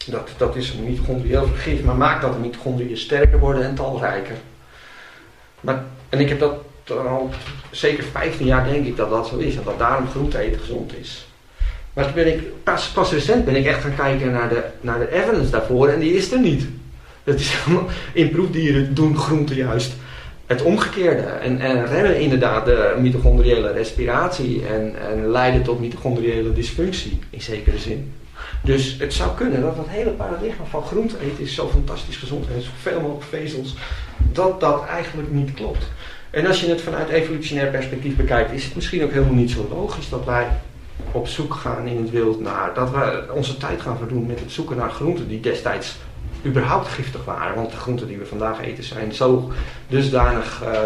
Dat, dat is een mitochondrieel vergif, maar maakt dat de mitochondriën sterker worden en talrijker. En ik heb dat al zeker 15 jaar denk ik dat dat zo is, en dat daarom groente eten gezond is. Maar toen ben ik, pas, pas recent ben ik echt gaan kijken naar de, naar de evidence daarvoor en die is er niet. Dat is in proefdieren doen groenten juist het omgekeerde. En, en remmen inderdaad de mitochondriële respiratie en, en leiden tot mitochondriële dysfunctie in zekere zin. Dus het zou kunnen dat dat hele paradigma van groente eten is zo fantastisch gezond en zoveel mogelijk vezels, dat dat eigenlijk niet klopt. En als je het vanuit evolutionair perspectief bekijkt, is het misschien ook helemaal niet zo logisch dat wij op zoek gaan in het wild naar, dat we onze tijd gaan verdoen met het zoeken naar groenten die destijds überhaupt giftig waren. Want de groenten die we vandaag eten zijn zo dusdanig uh,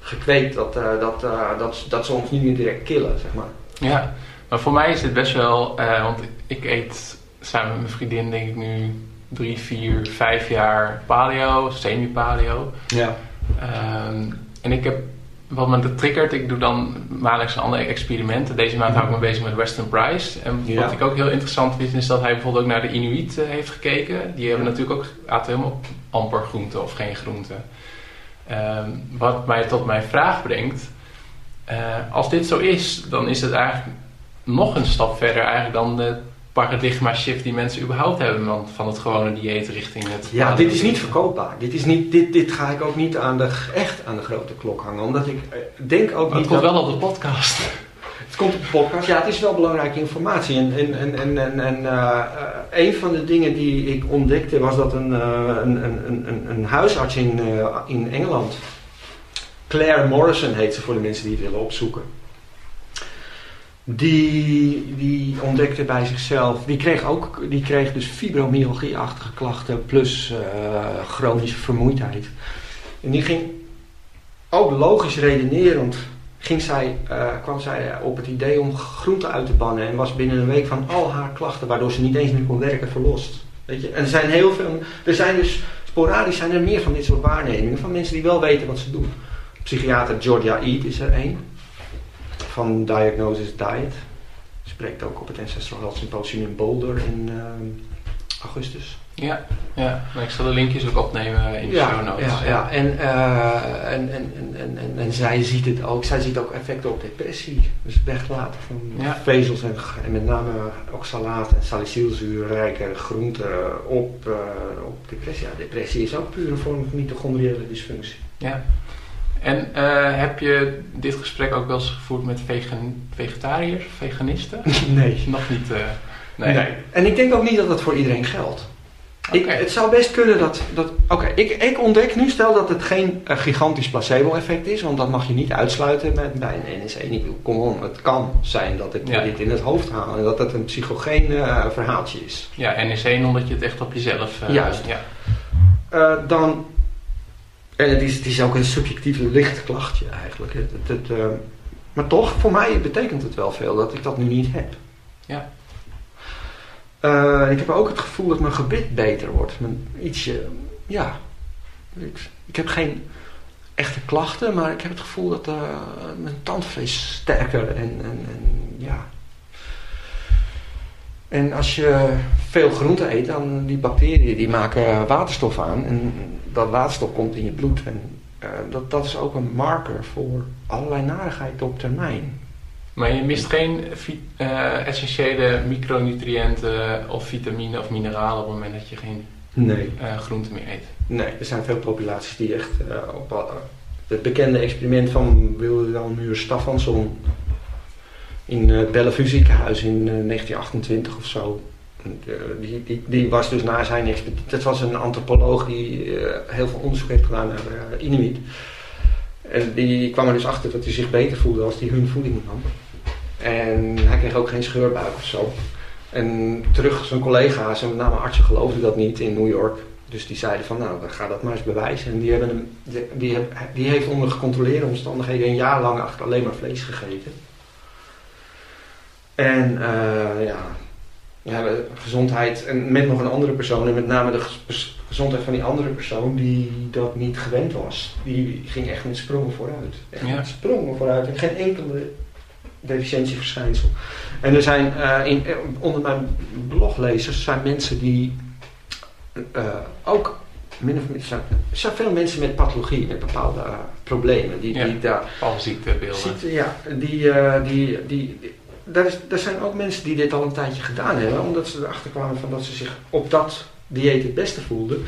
gekweekt dat, uh, dat, uh, dat, dat ze ons niet meer direct killen, zeg maar. Ja, maar voor mij is dit best wel, want ik eet samen met mijn vriendin denk ik nu drie, vier, vijf jaar paleo, semi-paleo. Ja. Um, en ik heb wat me triggert, ik doe dan maandelijks andere experimenten. Deze maand hou ik me bezig met Western Price. En wat ik ook heel interessant vind, is dat hij bijvoorbeeld ook naar de Inuit uh, heeft gekeken. Die hebben natuurlijk ook aten helemaal amper groenten of geen groenten. Um, wat mij tot mijn vraag brengt. Uh, als dit zo is, dan is het eigenlijk nog een stap verder eigenlijk dan de paradigma shift die mensen überhaupt hebben van het gewone dieet richting het. Ja, dit is niet verkoopbaar. Dit, is niet, dit, dit ga ik ook niet aan de, echt aan de grote klok hangen. Omdat ik eh, denk ook maar niet. Het komt wel op de podcast. Het komt op de podcast. Ja, het is wel belangrijke informatie. En, en, en, en, en, en uh, een van de dingen die ik ontdekte was dat een, uh, een, een, een, een huisarts in, uh, in Engeland, Claire Morrison heet ze voor de mensen die het willen opzoeken die, die ontdekte bij zichzelf, die kreeg, ook, die kreeg dus fibromyalgie-achtige klachten plus uh, chronische vermoeidheid. En die ging ook logisch redenerend, ging zij, uh, kwam zij op het idee om groenten uit te bannen en was binnen een week van al haar klachten, waardoor ze niet eens meer kon werken, verlost. Weet je? En er zijn heel veel, er zijn dus sporadisch zijn er meer van dit soort waarnemingen van mensen die wel weten wat ze doen. Psychiater Georgia Eat is er één van Diagnosis Diet. Spreekt ook op het Ancestral Health Symposium in Boulder in uh, augustus. Ja, ja, maar ik zal de linkjes ook opnemen in de ja, show notes. Ja, ja. En, uh, en, en, en, en, en, zij ziet het ook, zij ziet ook effecten op depressie. Dus weglaten van ja. vezels en, en, met name oxalaat en salicylzuurrijke groenten op, uh, op depressie. Ja, depressie is ook puur een vorm van mitochondriële dysfunctie. Ja. En uh, heb je dit gesprek ook wel eens gevoerd met vegan, vegetariërs, veganisten? Nee. Nog niet? Uh, nee. nee. En ik denk ook niet dat dat voor iedereen geldt. Okay. Ik, het zou best kunnen dat. dat Oké, okay, ik, ik ontdek nu, stel dat het geen uh, gigantisch placebo-effect is, want dat mag je niet uitsluiten met, bij een NSE. Kom on, het kan zijn dat ik ja. dit in het hoofd haal en dat het een psychogeen verhaaltje is. Ja, NSE omdat je het echt op jezelf. Juist. Ja. dan en het is, het is ook een subjectief licht klachtje eigenlijk. Het, het, het, uh, maar toch, voor mij betekent het wel veel dat ik dat nu niet heb. Ja. Uh, ik heb ook het gevoel dat mijn gebit beter wordt. Mijn, ietsje, ja. Ik, ik, heb geen echte klachten, maar ik heb het gevoel dat uh, mijn tandvlees sterker en, en, en ja. En als je veel groente eet, dan die bacteriën die maken waterstof aan. En dat waterstof komt in je bloed. En uh, dat, dat is ook een marker voor allerlei narigheid op termijn. Maar je mist geen uh, essentiële micronutriënten of vitamine of mineralen op het moment dat je geen nee. uh, groente meer eet? Nee, er zijn veel populaties die echt op het bekende experiment van Wilhelmus Staffansson in het Bellevue ziekenhuis in 1928 of zo die, die, die, was dus na zijn expertise. Dat was een antropoloog die heel veel onderzoek heeft gedaan naar Inuit. En die kwam er dus achter dat hij zich beter voelde als hij hun voeding nam. En hij kreeg ook geen scheurbuik of zo. En terug, zijn collega's en met name artsen geloofden dat niet in New York. Dus die zeiden van, nou, ga dat maar eens bewijzen. En die, hebben hem, die, die, heeft onder gecontroleerde omstandigheden een jaar lang alleen maar vlees gegeten. En uh, ja, ja, gezondheid, en met nog een andere persoon, en met name de gezondheid van die andere persoon die dat niet gewend was. Die ging echt met sprongen vooruit. Echt met sprongen vooruit. En geen enkele deficiëntieverschijnsel. En er zijn uh, in, onder mijn bloglezers zijn mensen die uh, ook min of meer zijn, er zijn veel mensen met pathologie, met bepaalde uh, problemen. Die, ja, die daar, ziektebeelden. Ziekte, ja, die, die, die, die daar, is, er zijn ook mensen die dit al een tijdje gedaan hebben, omdat ze erachter kwamen van dat ze zich op dat dieet het beste voelden.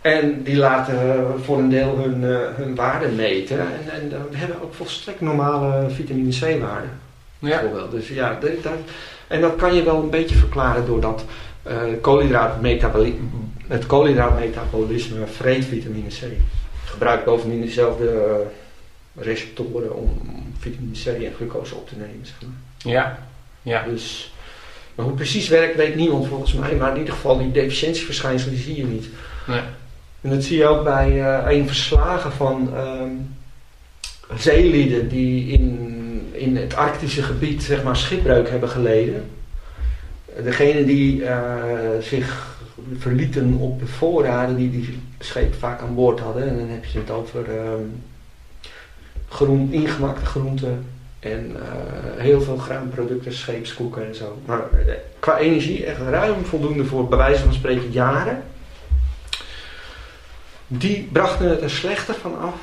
En die laten voor een deel hun, uh, hun waarden meten. En, en dan hebben ook volstrekt normale vitamine C waarden. Ja. Bijvoorbeeld. Dus ja, dat, en dat kan je wel een beetje verklaren doordat uh, het koolhydraatmetabolisme vreet vitamine C. Gebruikt bovendien dezelfde receptoren om vitamine C en glucose op te nemen. Zeg maar. Ja, ja. Dus, maar hoe het precies werkt weet niemand volgens mij. Maar in ieder geval die deficiëntieverschijnselen die zie je niet. Nee. En dat zie je ook bij uh, een verslagen van um, zeelieden die in, in het arctische gebied zeg maar schipbreuk hebben geleden. Degene die uh, zich verlieten op de voorraden die die scheep vaak aan boord hadden. En dan heb je het over um, groen, ingemakte groenten, en uh, heel veel graanproducten, scheepskoeken en zo. Maar uh, qua energie echt ruim voldoende voor bij wijze van spreken jaren. Die brachten het er slechter van af.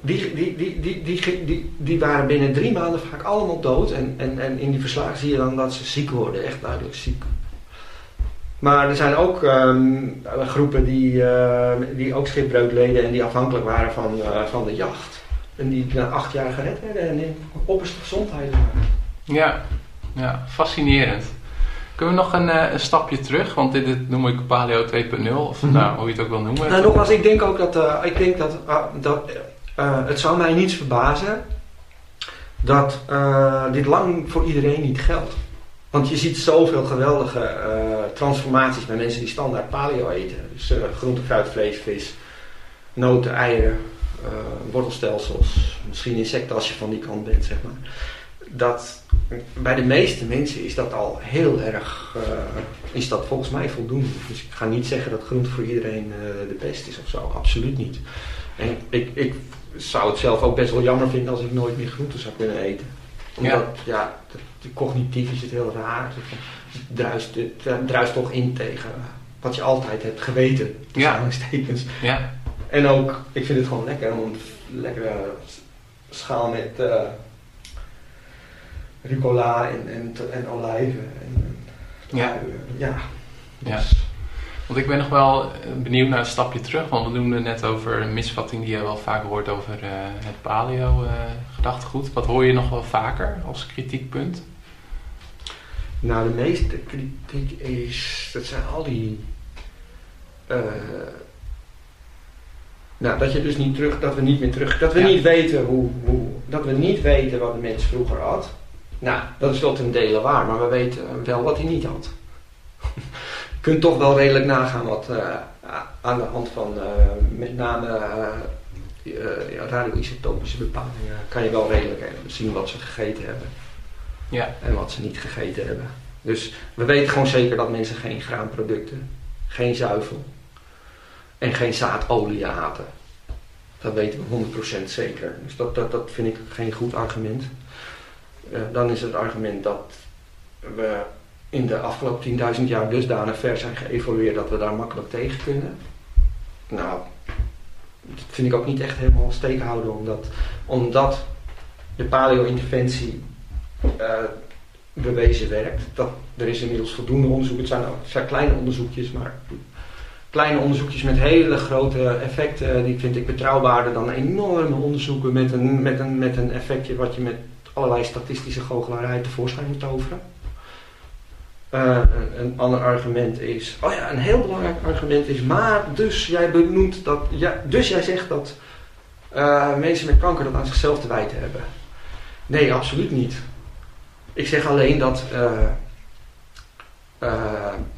Die, die, die, die, die, die, waren binnen drie maanden vaak allemaal dood. En, en, en in die verslagen zie je dan dat ze ziek worden, echt duidelijk ziek. Maar er zijn ook um, groepen die, uh, die ook schipbreuk leden en die afhankelijk waren van, van de jacht. En die na acht jaar gered werden en in opperste gezondheid waren. Ja, ja, fascinerend. Kunnen we nog een, uh, een stapje terug? Want dit, dit, noem ik Paleo 2.0, of mm -hmm. nou, hoe je het ook wil noemen. Nou, nogmaals, ik denk ook dat, uh, ik denk dat, uh, dat het zou mij niets verbazen dat dit lang voor iedereen niet geldt. Want je ziet zoveel geweldige transformaties bij mensen die standaard paleo eten. Dus groente, fruit, vlees, vis, noten, eieren, wortelstelsels, misschien insecten als je van die kant bent, zeg maar. Dat bij de meeste mensen is dat al heel erg, uh, is dat volgens mij voldoende. Dus ik ga niet zeggen dat groente voor iedereen uh, de best is of zo, absoluut niet. En ik, ik zou het zelf ook best wel jammer vinden als ik nooit meer groente zou kunnen eten. Omdat, ja, ja cognitief is het heel raar. Het druist, het druist toch in tegen wat je altijd hebt geweten. Ja. ja. En ook, ik vind het gewoon lekker om een lekkere schaal met uh, rucola en, en, en olijven. En, ja. ja. ja. Want ik ben nog wel benieuwd naar een stapje terug, want we doen het net over een misvatting die je wel vaker hoort over uh, het paleo-gedachtegoed. Uh, Wat hoor je nog wel vaker als kritiekpunt? Nou, de meeste kritiek is, dat zijn al die uh, nou, dat je dus niet terug, dat we niet meer terug, dat we niet weten hoe, hoe, dat we niet weten wat de mens vroeger had. Nou, dat is wel ten dele waar, maar we weten wel wat hij niet had. je kunt toch wel redelijk nagaan wat uh, aan de hand van uh, met name uh, radioisotopische bepalingen kan je wel redelijk zien wat ze gegeten hebben. Ja. En wat ze niet gegeten hebben. Dus we weten gewoon zeker dat mensen geen graanproducten, geen zuivel, en geen zaadolie haten. Dat weten we 100% zeker. Dus dat, dat, dat vind ik geen goed argument. Uh, dan is het argument dat we in de afgelopen 10.000 jaar dusdanig ver zijn geëvolueerd dat we daar makkelijk tegen kunnen. Nou, dat vind ik ook niet echt helemaal steek houden, omdat, omdat de paleo-interventie uh, bewezen werkt. Dat, er is inmiddels voldoende onderzoek, het zijn, het zijn kleine onderzoekjes, maar kleine onderzoekjes met hele grote effecten, die vind ik betrouwbaarder dan enorme onderzoeken met een, met een, met een effectje wat je met allerlei statistische goochelarij tevoorschijn moet toveren. Uh, een, ander argument is, oh ja, een heel belangrijk argument is, maar dus jij benoemt dat, ja, dus jij zegt dat uh, mensen met kanker dat aan zichzelf te wijten hebben. Nee, absoluut niet. Ik zeg alleen dat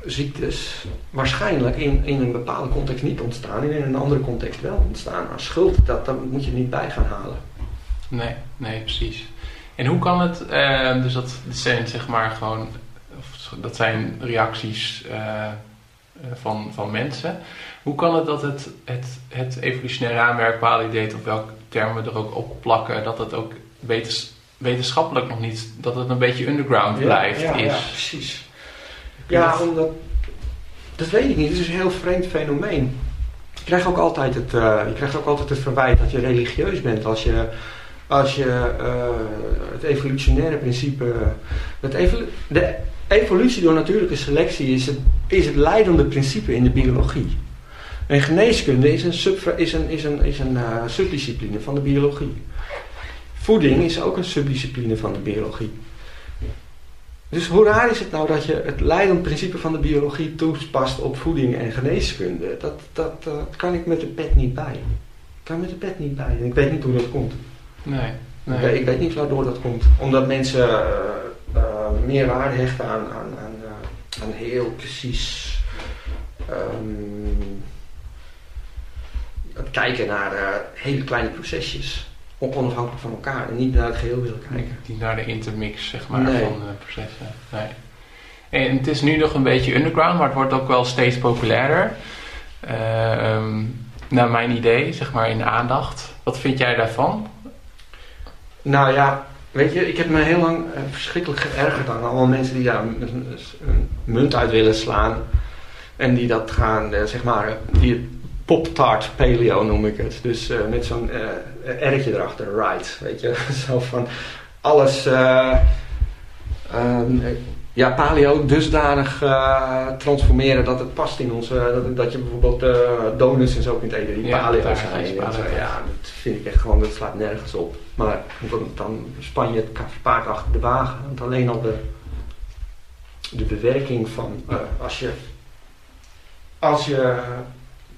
ziektes waarschijnlijk in, in een bepaalde context niet ontstaan en in een andere context wel ontstaan. Maar schuld, dat, dat moet je niet bij gaan halen. Nee, nee, precies. En hoe kan het, dus dat zijn zeg maar gewoon, dat zijn reacties van, van mensen. Hoe kan het dat het, het, het evolutionair raamwerk deed of welke termen we er ook op plakken, dat het ook wetenschappelijk nog niet, dat het een beetje underground blijft? Ja, is. ja precies. Ja, omdat, dat weet ik niet. Het is een heel vreemd fenomeen. Je krijgt ook altijd het, uh, je krijgt ook altijd het verwijt dat je religieus bent als je, als je uh, het evolutionaire principe. Het evolu de evolutie door natuurlijke selectie is het, is het leidende principe in de biologie. En geneeskunde is een, sub, is een, is een, is een uh, subdiscipline van de biologie. Voeding is ook een subdiscipline van de biologie. Dus hoe raar is het nou dat je het leidend principe van de biologie toepast op voeding en geneeskunde? Dat, dat, dat kan ik met de pet niet bij. Ik kan met de pet niet bij. En ik weet niet hoe dat komt. Nee. nee. Ik, weet, ik, weet, niet waardoor dat komt. Omdat mensen uh, uh, meer waarde hechten aan, aan, aan, uh, aan heel precies um, het kijken naar hele kleine procesjes onafhankelijk van elkaar en niet naar het geheel willen kijken. Niet naar de intermix zeg maar, van de processen. Nee. En het is nu nog een beetje underground, maar het wordt ook wel steeds populairder. Uh, naar mijn idee, zeg maar in aandacht. Wat vind jij daarvan? Nou ja, weet je, ik heb me heel lang uh, verschrikkelijk geërgerd aan allemaal mensen die daar een, een, munt uit willen slaan. En die dat gaan, uh, zeg maar, die pop-tart paleo noem ik het. Dus uh, met zo'n uh, R'tje erachter, right, weet je. Zo van alles, uh, um, ja, paleo dusdanig transformeren dat het past in onze, dat, dat je bijvoorbeeld donuts en zo kunt eten die ja, paleo zijn. ja, dat vind ik echt gewoon, dat slaat nergens op. Maar dan, dan span je het paard achter de wagen. Want alleen al de, de bewerking van, als je, als je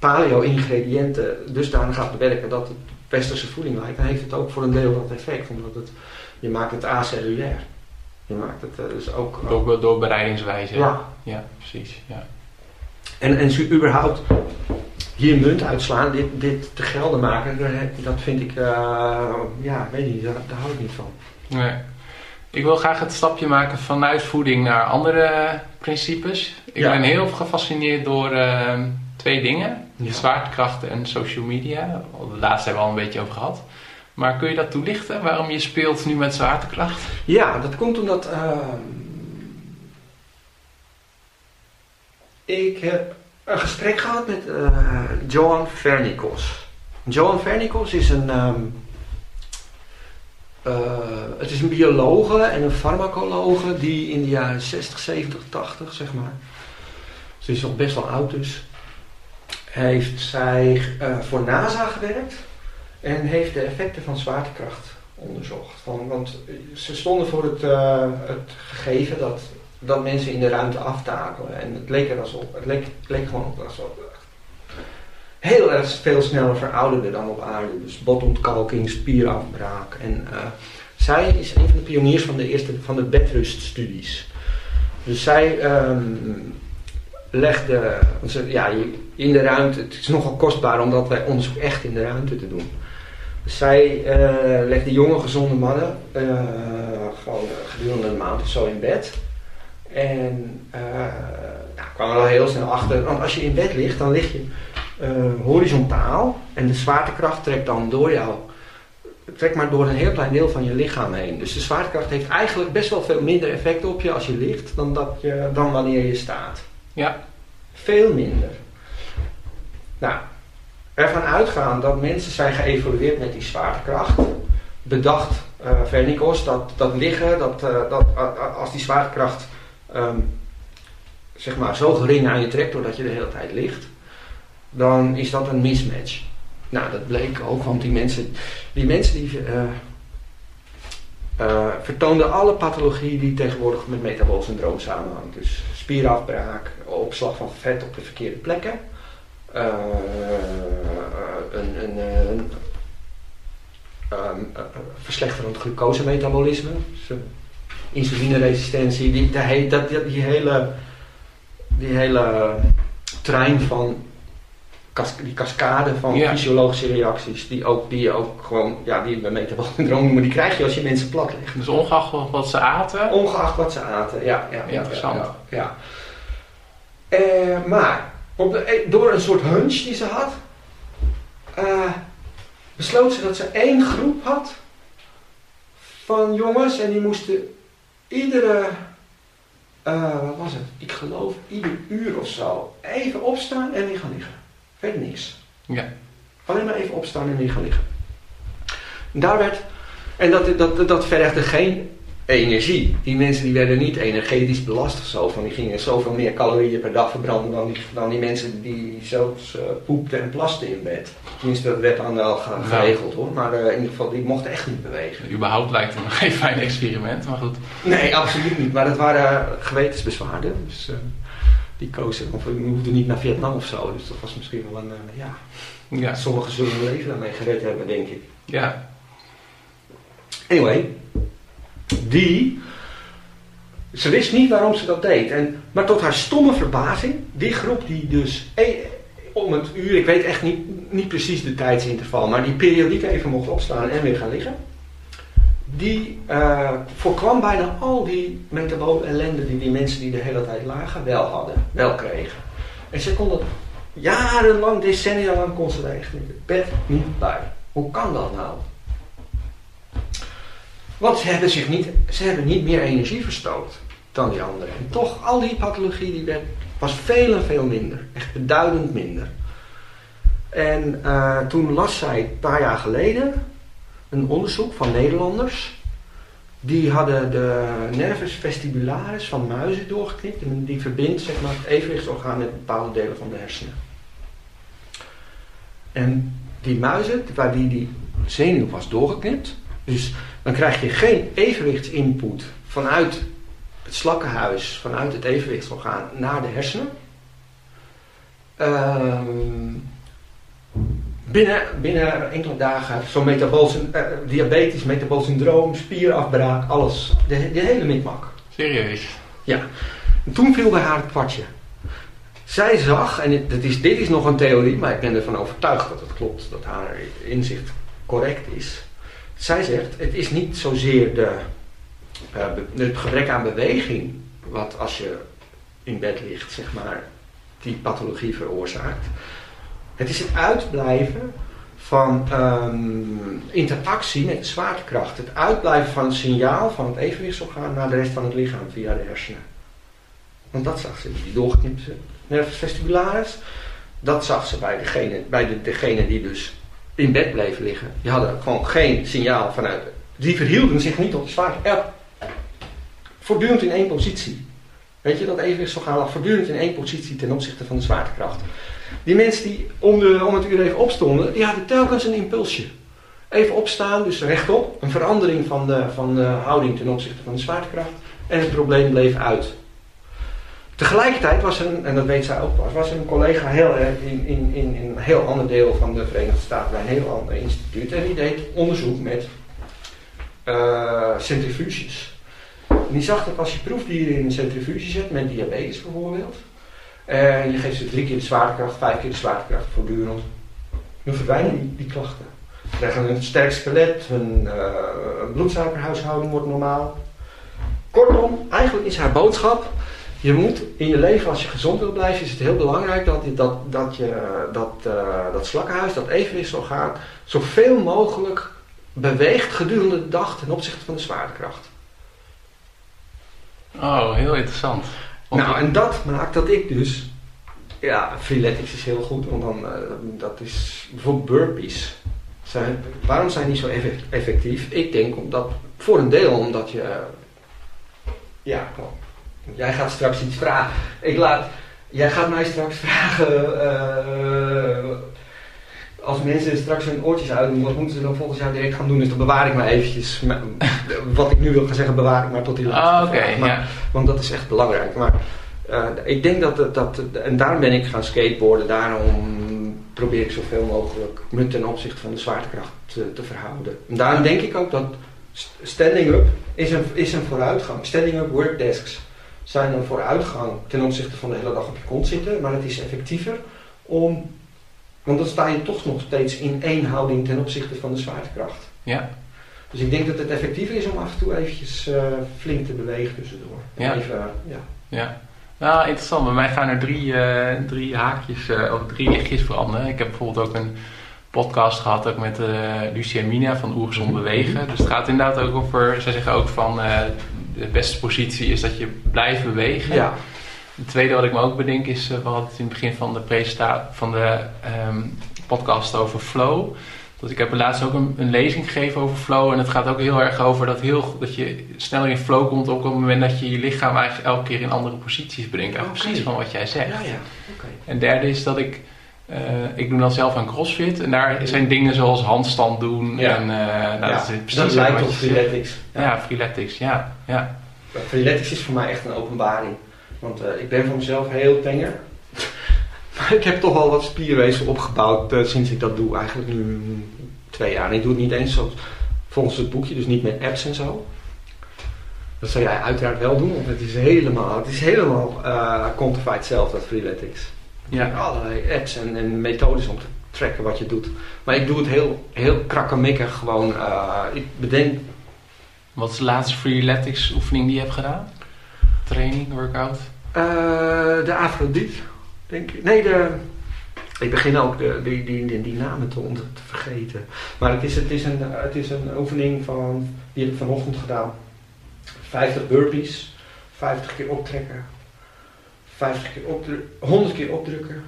paleo-ingrediënten dusdanig gaat bewerken dat het westerse voeding lijkt, dan heeft het ook voor een deel dat effect. Omdat het, je maakt het acellulair. Je maakt het uh, dus ook... Door, door bereidingswijze. Ja. Ja, precies. Ja. En, en überhaupt hier munt uitslaan, dit, dit te gelden maken, dat vind ik, uh, ja, weet niet, daar, daar hou ik niet van. Nee. Ik wil graag het stapje maken vanuit voeding naar andere principes. Ik ben heel gefascineerd door uh, twee dingen. Ja. Zwaartekracht en social media. De laatste hebben we al een beetje over gehad. Maar kun je dat toelichten? Waarom je speelt nu met zwaartekracht? Ja, dat komt omdat... Uh, ik heb een gesprek gehad met uh, Johan Vernikos. Johan Vernikos is een... Um, uh, het is een biologe en een farmacologe die in de jaren 60, 70, 80 zeg maar. Ze is al best wel oud dus heeft zij uh, voor NASA gewerkt en heeft de effecten van zwaartekracht onderzocht. Van, want ze stonden voor het, uh, het gegeven dat, dat mensen in de ruimte aftakelen. En het leek er alsof, het leek, leek gewoon alsof heel erg veel sneller verouderde dan op aarde. Dus botontkalking, spierafbraak. En uh, zij is een van de pioniers van de eerste van de bedruststudies. Dus zij um, legde, ja, in de ruimte, het is nogal kostbaar omdat wij onderzoek echt in de ruimte te doen. Dus zij uh, legde jonge gezonde mannen uh, gewoon gedurende een maand of zo in bed. En uh, ja, kwam er al heel snel achter, want als je in bed ligt, dan lig je horizontaal en de zwaartekracht trekt dan door jou, trekt maar door een heel klein deel van je lichaam heen. Dus de zwaartekracht heeft eigenlijk best wel veel minder effect op je als je ligt dan, dat je, dan wanneer je staat. Ja. Veel minder. Nou, ervan uitgaan dat mensen zijn geëvolueerd met die zwaartekracht, bedacht uh, Vernikos dat, dat liggen, dat, uh, dat als die zwaartekracht um, zeg maar zo gering aan je trekt doordat je de hele tijd ligt, dan is dat een mismatch. Nou, dat bleek ook, want die mensen die, mensen die vertoonden alle pathologie die tegenwoordig met metabool syndroom samenhangt. Dus spierafbraak, opslag van vet op de verkeerde plekken. Uh, een, een, een um, verslechterend glucosemetabolisme. Dus, insulineresistentie, die, die, die, hele, die hele trein van die cascade van fysiologische reacties, die ook, die ook gewoon, ja, die bij metabol syndroom maar die krijg je als je mensen plat legt. Dus ongeacht wat ze aten? Ongeacht wat ze aten, ja. ja Interessant. Ja, ja, uh, maar op de, eh, door een soort hunch die ze had, uh, besloot ze dat ze één groep had van jongens en die moesten iedere, uh, wat was het? Ik geloof ieder uur of zo even opstaan en weer gaan liggen. Verder niks. Ja. Alleen maar even opstaan en weer gaan liggen. daar werd, en dat, dat, dat vergde geen energie. Die mensen die werden niet energetisch belast of zo. Van die gingen zoveel meer calorieën per dag verbranden dan die, dan die mensen die zelfs uh, poepten en plasten in bed. Tenminste, dat werd dan wel geregeld hoor. Maar uh, in ieder geval, die mochten echt niet bewegen. Überhaupt lijkt het me geen fijn experiment, maar goed. Nee, absoluut niet. Maar dat waren gewetensbezwaarden. Dus uh, die kozen. Of we hoefden niet naar Vietnam of zo. Dus dat was misschien wel een, ja... ja. Sommigen zullen hun leven daarmee gered hebben, denk ik. Ja. Anyway, die, ze wist niet waarom ze dat deed. En, maar tot haar stomme verbazing, die groep die dus e, om het uur, ik weet echt niet, niet precies de tijdsinterval, maar die periodiek even mocht opstaan en weer gaan liggen. Die uh, voorkwam bijna al die metabole ellende die die mensen die de hele tijd lagen wel hadden, wel kregen. En ze kon dat jarenlang, decennia lang kon ze niet, bed niet bij. Hoe kan dat nou? Want ze hebben, zich niet, ze hebben niet meer energie verstoot dan die anderen. En toch, al die pathologie die werd, was veel en veel minder. Echt beduidend minder. En uh, toen las zij een paar jaar geleden een onderzoek van Nederlanders. Die hadden de nervus vestibularis van muizen doorgeknipt. En die verbindt zeg maar, het evenwichtsorgaan met bepaalde delen van de hersenen. En die muizen, waar die, die zenuw was doorgeknipt. Dus dan krijg je geen evenwichtsinput vanuit het slakkenhuis, vanuit het evenwichtsorgaan naar de hersenen. Ehm, binnen, binnen enkele dagen zo'n metabool, uh, diabetes, metabool syndroom, spierafbraak, alles. De, de hele mikmak. Serieus? Ja. En toen viel bij haar het kwartje. Zij zag, en dit is, dit is nog een theorie, maar ik ben ervan overtuigd dat het klopt, dat haar inzicht correct is. Zij zegt, het is niet zozeer de, uh, het gebrek aan beweging wat als je in bed ligt, zeg maar, die pathologie veroorzaakt. Het is het uitblijven van um, interactie met de zwaartekracht. Het uitblijven van het signaal van het evenwichtsorgaan naar de rest van het lichaam via de hersenen. Want dat zag ze, die doorgeknipte nervus vestibularis. Dat zag ze bij degene, bij de, degene die dus in bed bleven liggen. Die hadden gewoon geen signaal vanuit. Die verhielden zich niet op de zwaarte. Ja, voortdurend in één positie. Weet je, dat evenwichtsorgaan lag voortdurend in één positie ten opzichte van de zwaartekracht. Die mensen die om, de, om het uur even opstonden, die hadden telkens een impulsje. Even opstaan, dus rechtop. Een verandering van de, van de houding ten opzichte van de zwaartekracht. En het probleem bleef uit. Tegelijkertijd was een, en dat weet zij ook was er een collega heel, in, in, in, een heel ander deel van de Verenigde Staten, bij een heel ander instituut. En die deed onderzoek met uh, centrifuges. En die zag dat als je proefdieren in een centrifuge zet, met diabetes bijvoorbeeld, en je geeft ze drie keer de zwaartekracht, vijf keer de zwaartekracht voortdurend, dan verdwijnen die, die klachten. Ze krijgen een sterk skelet, hun uh, bloedsuikerhuishouding wordt normaal. Kortom, eigenlijk is haar boodschap je moet in je leven, als je gezond wil blijven, is het heel belangrijk dat, dat, dat, je, dat, uh, dat slakkenhuis, dat evenwichtsorgaan, zoveel mogelijk beweegt gedurende de dag ten opzichte van de zwaartekracht. Oh, heel interessant. nou, en dat maakt dat ik dus, ja, freeletics is heel goed, want dan, uh, dat is bijvoorbeeld burpees. Zijn, waarom zijn die zo effectief? Ik denk omdat, voor een deel omdat je, ja, Jij gaat straks iets vragen. Ik laat, jij gaat mij straks vragen. Uh, als mensen straks hun oortjes uitdoen, wat moeten ze dan volgens jou direct gaan doen? Dus dan bewaar ik maar eventjes. Wat ik nu wil gaan zeggen, bewaar ik maar tot die laatste. Oké. ja. Want dat is echt belangrijk. Maar uh, ik denk dat, dat, en daarom ben ik gaan skateboarden. Daarom probeer ik zoveel mogelijk me ten opzichte van de zwaartekracht te, te verhouden. En daarom denk ik ook dat standing up is een, is een vooruitgang. Standing-up workdesks zijn een vooruitgang ten opzichte van de hele dag op je kont zitten, maar het is effectiever om, want dan sta je toch nog steeds in één houding ten opzichte van de zwaartekracht. Ja. Dus ik denk dat het effectiever is om af en toe eventjes uh, flink te bewegen tussendoor. Ja. Even, uh, ja. ja. Nou, interessant. Bij mij gaan er drie, uh, drie haakjes of drie lichtjes veranderen. Ik heb bijvoorbeeld ook een podcast gehad ook met Lucia Mina van Oergezond Bewegen. Dus het gaat inderdaad ook over, zij zeggen ook van de beste positie is dat je blijft bewegen. Ja. Het tweede wat ik me ook bedenk is, we hadden het in het begin van de, presentatie, van de um, podcast over flow. Dat ik heb laatst ook een, een, lezing gegeven over flow. En het gaat ook heel erg over dat, heel, dat je sneller in flow komt op het moment dat je je lichaam eigenlijk elke keer in andere posities brengt. Okay. Precies van wat jij zegt. Ja, ja. Okay. En derde is dat ik, uh, ik doe dan zelf aan crossfit. En daar zijn dingen zoals handstand doen. Ja. En, uh, nou, ja. dat, is dat lijkt op freeletics. Ja, ja freeletics, ja. ja. Freeletics is voor mij echt een openbaring. Want uh, ik ben voor mezelf heel tenger. Maar ik heb toch wel wat spierweefsel opgebouwd sinds ik dat doe. Eigenlijk nu twee jaar. En ik doe het niet eens zo volgens het boekje, dus niet met apps en zo. Dat zou jij uiteraard wel doen, want het is helemaal, het is helemaal quantified zelf, dat Freeletics. Ja. Allerlei apps en, en, methodes om te tracken wat je doet. Maar ik doe het heel, heel krakkemikkig gewoon. Uh, ik bedenk... Wat is de laatste Freeletics oefening die je hebt gedaan? Training, workout? Uh, de Afrodite. Denk ik. Nee, de, ik begin ook de, die, die, die, namen te, te, vergeten. Maar het is, het, is een, het is een oefening van, die heb ik vanochtend gedaan. 50 burpees, 50 keer optrekken, 50 keer opdrukken, 100 keer opdrukken,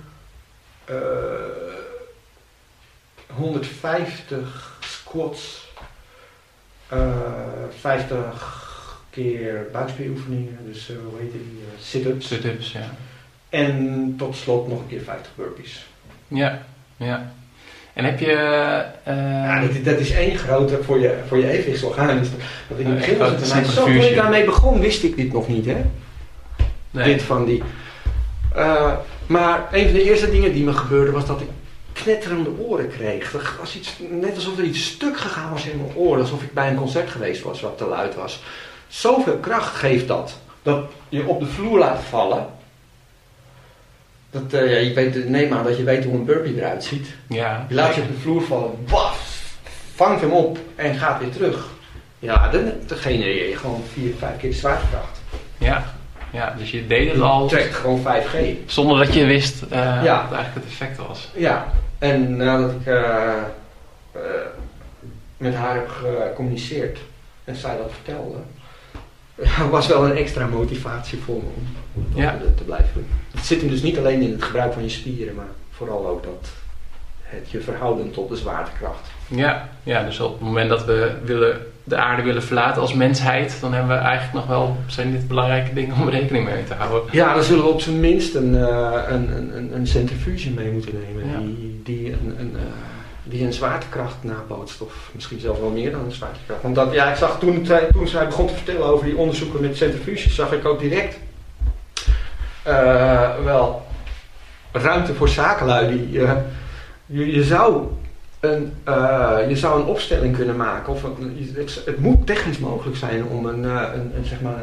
uh, 150 squats, uh, 50 keer buikspieroefeningen, dus uh, hoe heet die, uh, sit-ups. Sit-ups, ja. En tot slot nog een keer 50 burpees. Ja, ja. En heb je... Uh, ja, dat, dat, is één grote voor je, voor je evenwichtsorgaan. Dat in het begin was het mij zo, toen ik daarmee begon wist ik dit nog niet, hè? Nee. Dit van die... Uh, maar een van de eerste dingen die me gebeurde was dat ik knetterende oren kreeg. Er was iets, net alsof er iets stuk gegaan was in mijn oren. Alsof ik bij een concert geweest was wat te luid was. Zoveel kracht geeft dat. Dat je op de vloer laat vallen. Dat, uh, ja, je weet, neem aan dat je weet hoe een burpee eruit ziet. Ja, je laat je op de vloer vallen, baf, vangt hem op en gaat weer terug. Ja, dan, dan genereer je gewoon vier, vijf keer de zwaartekracht. Ja, ja dus je deed het al. Trekt gewoon 5G. Zonder dat je wist uh, ja. wat eigenlijk het effect was. Ja, en nadat ik uh, met haar heb gecommuniceerd en zij dat vertelde, was wel een extra motivatie voor me om ja. te blijven doen. Het zit hem dus niet alleen in het gebruik van je spieren, maar vooral ook dat het je verhouden tot de zwaartekracht. Ja, ja dus op het moment dat we willen, de aarde willen verlaten als mensheid, dan hebben we eigenlijk nog wel, zijn dit belangrijke dingen om rekening mee te houden. Ja, dan zullen we op zijn minst een, uh, een, een, een centrifuge mee moeten nemen ja. die, die een, een uh, die een zwaartekracht nabootst, of misschien zelfs wel meer dan een zwaartekracht. Want dat, ja, ik zag toen, toen zij begon te vertellen over die onderzoeken met centrifuges, zag ik ook direct uh, wel ruimte voor zakenlui. Die, je, je, zou uh, je zou een opstelling kunnen maken, of het, moet technisch mogelijk zijn om een, een, een zeg maar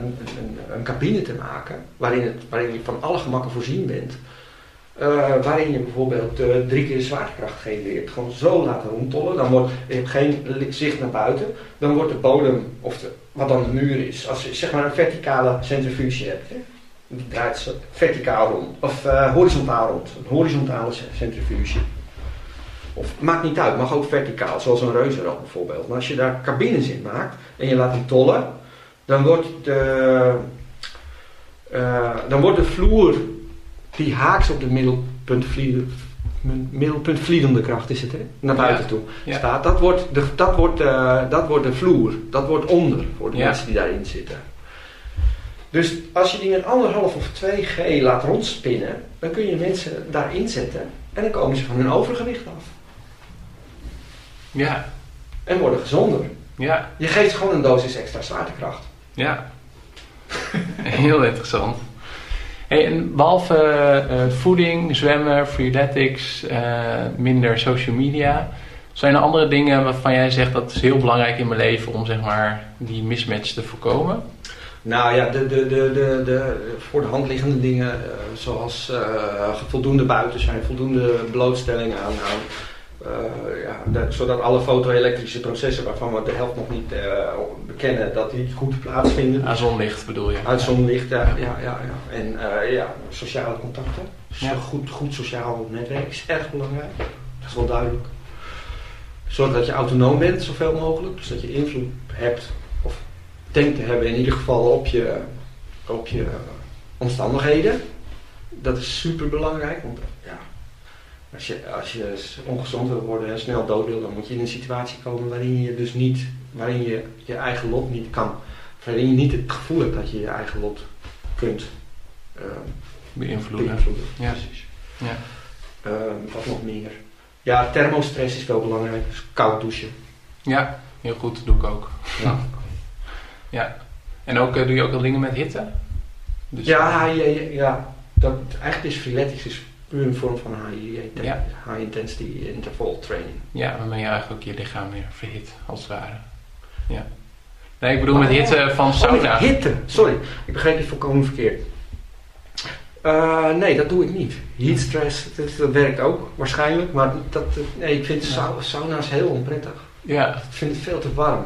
een, cabine te maken waarin, het, waarin je van alle gemakken voorzien bent. waarin je bijvoorbeeld drie keer zwaartekracht genereert. Gewoon zo laten rondtollen. Dan wordt, je hebt geen zicht naar buiten. Dan wordt de bodem, of de, wat dan de muur is, als je zeg maar een verticale centrifuge hebt. Die draait verticaal rond, of horizontaal rond. Een horizontale centrifuge. Of maakt niet uit, mag ook verticaal, zoals een reuzenrad bijvoorbeeld. Maar als je daar cabines in maakt en je laat hem tollen, dan wordt de, uh, dan wordt de vloer die haaks op de middelpuntvliedende, middelpuntvliedende kracht is het, hè? naar buiten toe ja. staat. Dat wordt, de, dat, wordt, uh, dat wordt de vloer, dat wordt onder voor de ja. mensen die daarin zitten. Dus als je die met anderhalf of 2G laat rondspinnen, dan kun je mensen daarin zetten en dan komen ze van hun overgewicht af. Ja. En worden gezonder. Ja. Je geeft gewoon een dosis extra zwaartekracht. Ja. Heel interessant. Hey, en behalve uh, voeding, zwemmen, freeletics, uh, minder social media, Zijn er andere dingen waarvan jij zegt dat is heel belangrijk in mijn leven om zeg maar die mismatch te voorkomen? Nou ja, de, de, de, de, de voor de hand liggende dingen zoals voldoende buiten zijn, voldoende blootstelling aan, aan uh, ja, zodat alle foto-elektrische processen waarvan we de helft nog niet bekennen, dat die goed plaatsvinden. Aan zonlicht bedoel je? Uit zonlicht, ja. ja, ja, ja. En ja, sociale contacten. Ja. Goed, goed sociaal netwerk is erg belangrijk. Dat is wel duidelijk. Zorg dat je autonoom bent, zoveel mogelijk. Dus dat je invloed hebt, of denkt te hebben in ieder geval op je, op je omstandigheden. Dat is super belangrijk. Want als je, als je ongezond wil worden en snel dood wil, dan moet je in een situatie komen waarin je dus niet, waarin je je eigen lot niet kan. Waarin je niet het gevoel hebt dat je je eigen lot kunt uh, beïnvloeden. beïnvloeden. Ja. Precies. Ja. Uh, wat nog meer? Ja, thermostress is wel belangrijk. Dus koud douchen. Ja, heel goed. Dat doe ik ook. Ja. ja. En ook, uh, doe je ook al dingen met hitte? Dus ja, ja, ja, ja, Dat, eigenlijk is freeletics is puur een vorm van high, ja. high intensity interval training. Ja, waarmee je eigenlijk ook je lichaam weer verhit, als het ware. Ja. Nee, ik bedoel met hitte van sauna. Oh, hitte, sorry. Ik begreep je volkomen verkeerd. Uh, nee, dat doe ik niet. Heat stress, dat, dat, werkt ook waarschijnlijk, maar dat, nee, ik vind ja. sauna's heel onprettig. Ja. Ik vind het veel te warm.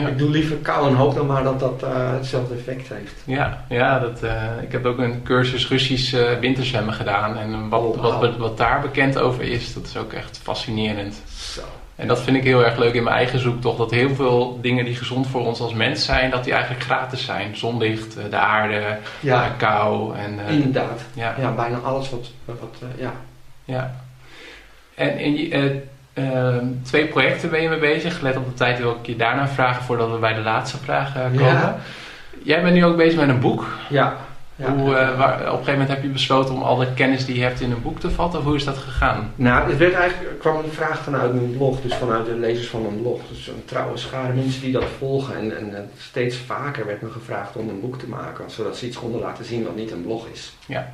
Ja. Ik doe liever kou en hoop dan maar dat dat uh, hetzelfde effect heeft. Ja, ja dat, uh, ik heb ook een cursus Russisch uh, winterzwemmen gedaan. En wat, Oh, wat, wat, wat, daar bekend over is, dat is ook echt fascinerend. Zo. En dat vind ik heel erg leuk in mijn eigen zoektocht. Dat heel veel dingen die gezond voor ons als mens zijn, dat die eigenlijk gratis zijn. Zonlicht, de aarde, Ja. kou. En, Inderdaad. ja. Ja, bijna alles wat, wat ja. Ja. En in je, uh, twee projecten ben je mee bezig. Let op de tijd wil ik je daarna vragen voordat we bij de laatste vraag uh, komen. Ja. Jij bent nu ook bezig met een boek. Ja. ja. Hoe, uh, waar, op een gegeven moment heb je besloten om al de kennis die je hebt in een boek te vatten. Of hoe is dat gegaan? Nou, het werd eigenlijk, kwam een vraag vanuit mijn blog, dus vanuit de lezers van mijn blog. Dus een trouwe schare mensen die dat volgen. En, en, en steeds vaker werd me gevraagd om een boek te maken, zodat ze iets konden laten zien wat niet een blog is. Ja.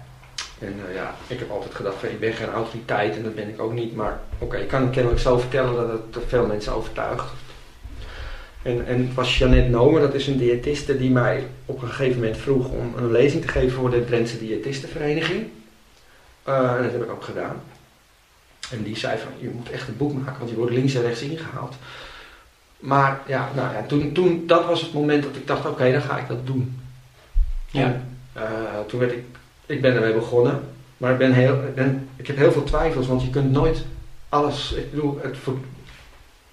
En uh, ja, ik heb altijd gedacht van ik ben geen autoriteit en dat ben ik ook niet. Maar oké, okay, ik kan kennelijk zo vertellen dat het veel mensen overtuigt. En, en het was Jeannette Nomer, dat is een diëtiste die mij op een gegeven moment vroeg om een lezing te geven voor de Drentse Diëtistenvereniging. Uh, en dat heb ik ook gedaan. En die zei van, je moet echt een boek maken, want je wordt links en rechts ingehaald. Maar ja, nou ja, toen, toen, dat was het moment dat ik dacht, oké, okay, dan ga ik dat doen. Ja. En, uh, toen werd ik ik ben ermee begonnen, maar ik, ben heel, ik, ben, ik heb heel veel twijfels, want je kunt nooit alles. Ik bedoel, het,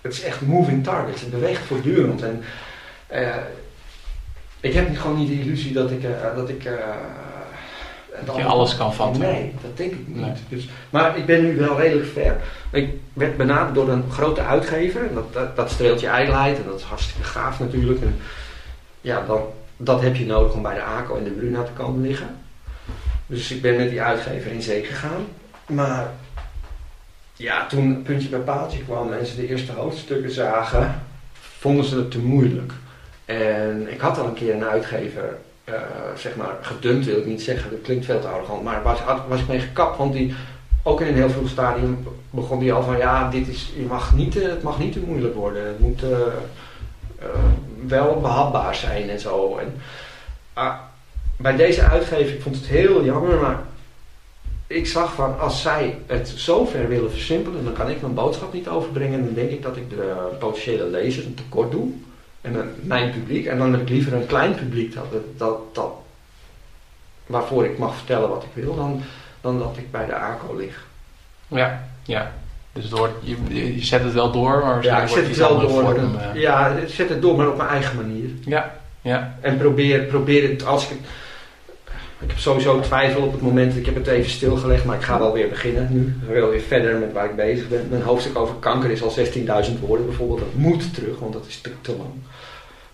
het is echt moving targets, het beweegt voortdurend. En uh, ik heb gewoon niet de illusie dat ik. Uh, dat ik uh, dat je alles kan vatten. Nee, dat denk ik niet. Nee. Dus, maar ik ben nu wel redelijk ver. Ik werd benaderd door een grote uitgever. En dat, dat, dat streelt je ijdelheid en dat is hartstikke gaaf natuurlijk. En ja, dan, dat heb je nodig om bij de ACO en de Bruna te komen liggen. Dus ik ben met die uitgever in zee gegaan. Maar ja, toen puntje bij paaltje kwam en ze de eerste hoofdstukken zagen, vonden ze het te moeilijk. En ik had al een keer een uitgever, uh, zeg maar, gedumpt wil ik niet zeggen, dat klinkt veel te arrogant, maar was, was ik mee gekapt, want die, ook in een heel vroeg stadium begon die al van, ja, dit is, je mag niet, het mag niet te moeilijk worden, het moet uh, wel behapbaar zijn en zo. En, bij deze uitgever, ik vond het heel jammer, maar ik zag van als zij het zo ver willen versimpelen, dan kan ik mijn boodschap niet overbrengen. Dan denk ik dat ik de potentiële lezer een tekort doe. En mijn publiek. En dan heb ik liever een klein publiek dat, dat, dat, waarvoor ik mag vertellen wat ik wil, dan, dan dat ik bij de ACO lig. Ja, ja. Dus door, je, je zet het wel door, maar ja, ik zet het wel door. Vorm, uh... Ja, ik zet het door, maar op mijn eigen manier. Ja, ja. En probeer, probeer het, als ik het ik heb sowieso twijfel op het moment. Ik heb het even stilgelegd, maar ik ga wel weer beginnen nu. Ik wil weer verder met waar ik bezig ben. Mijn hoofdstuk over kanker is al 16.000 woorden bijvoorbeeld. Dat moet terug, want dat is te, te lang.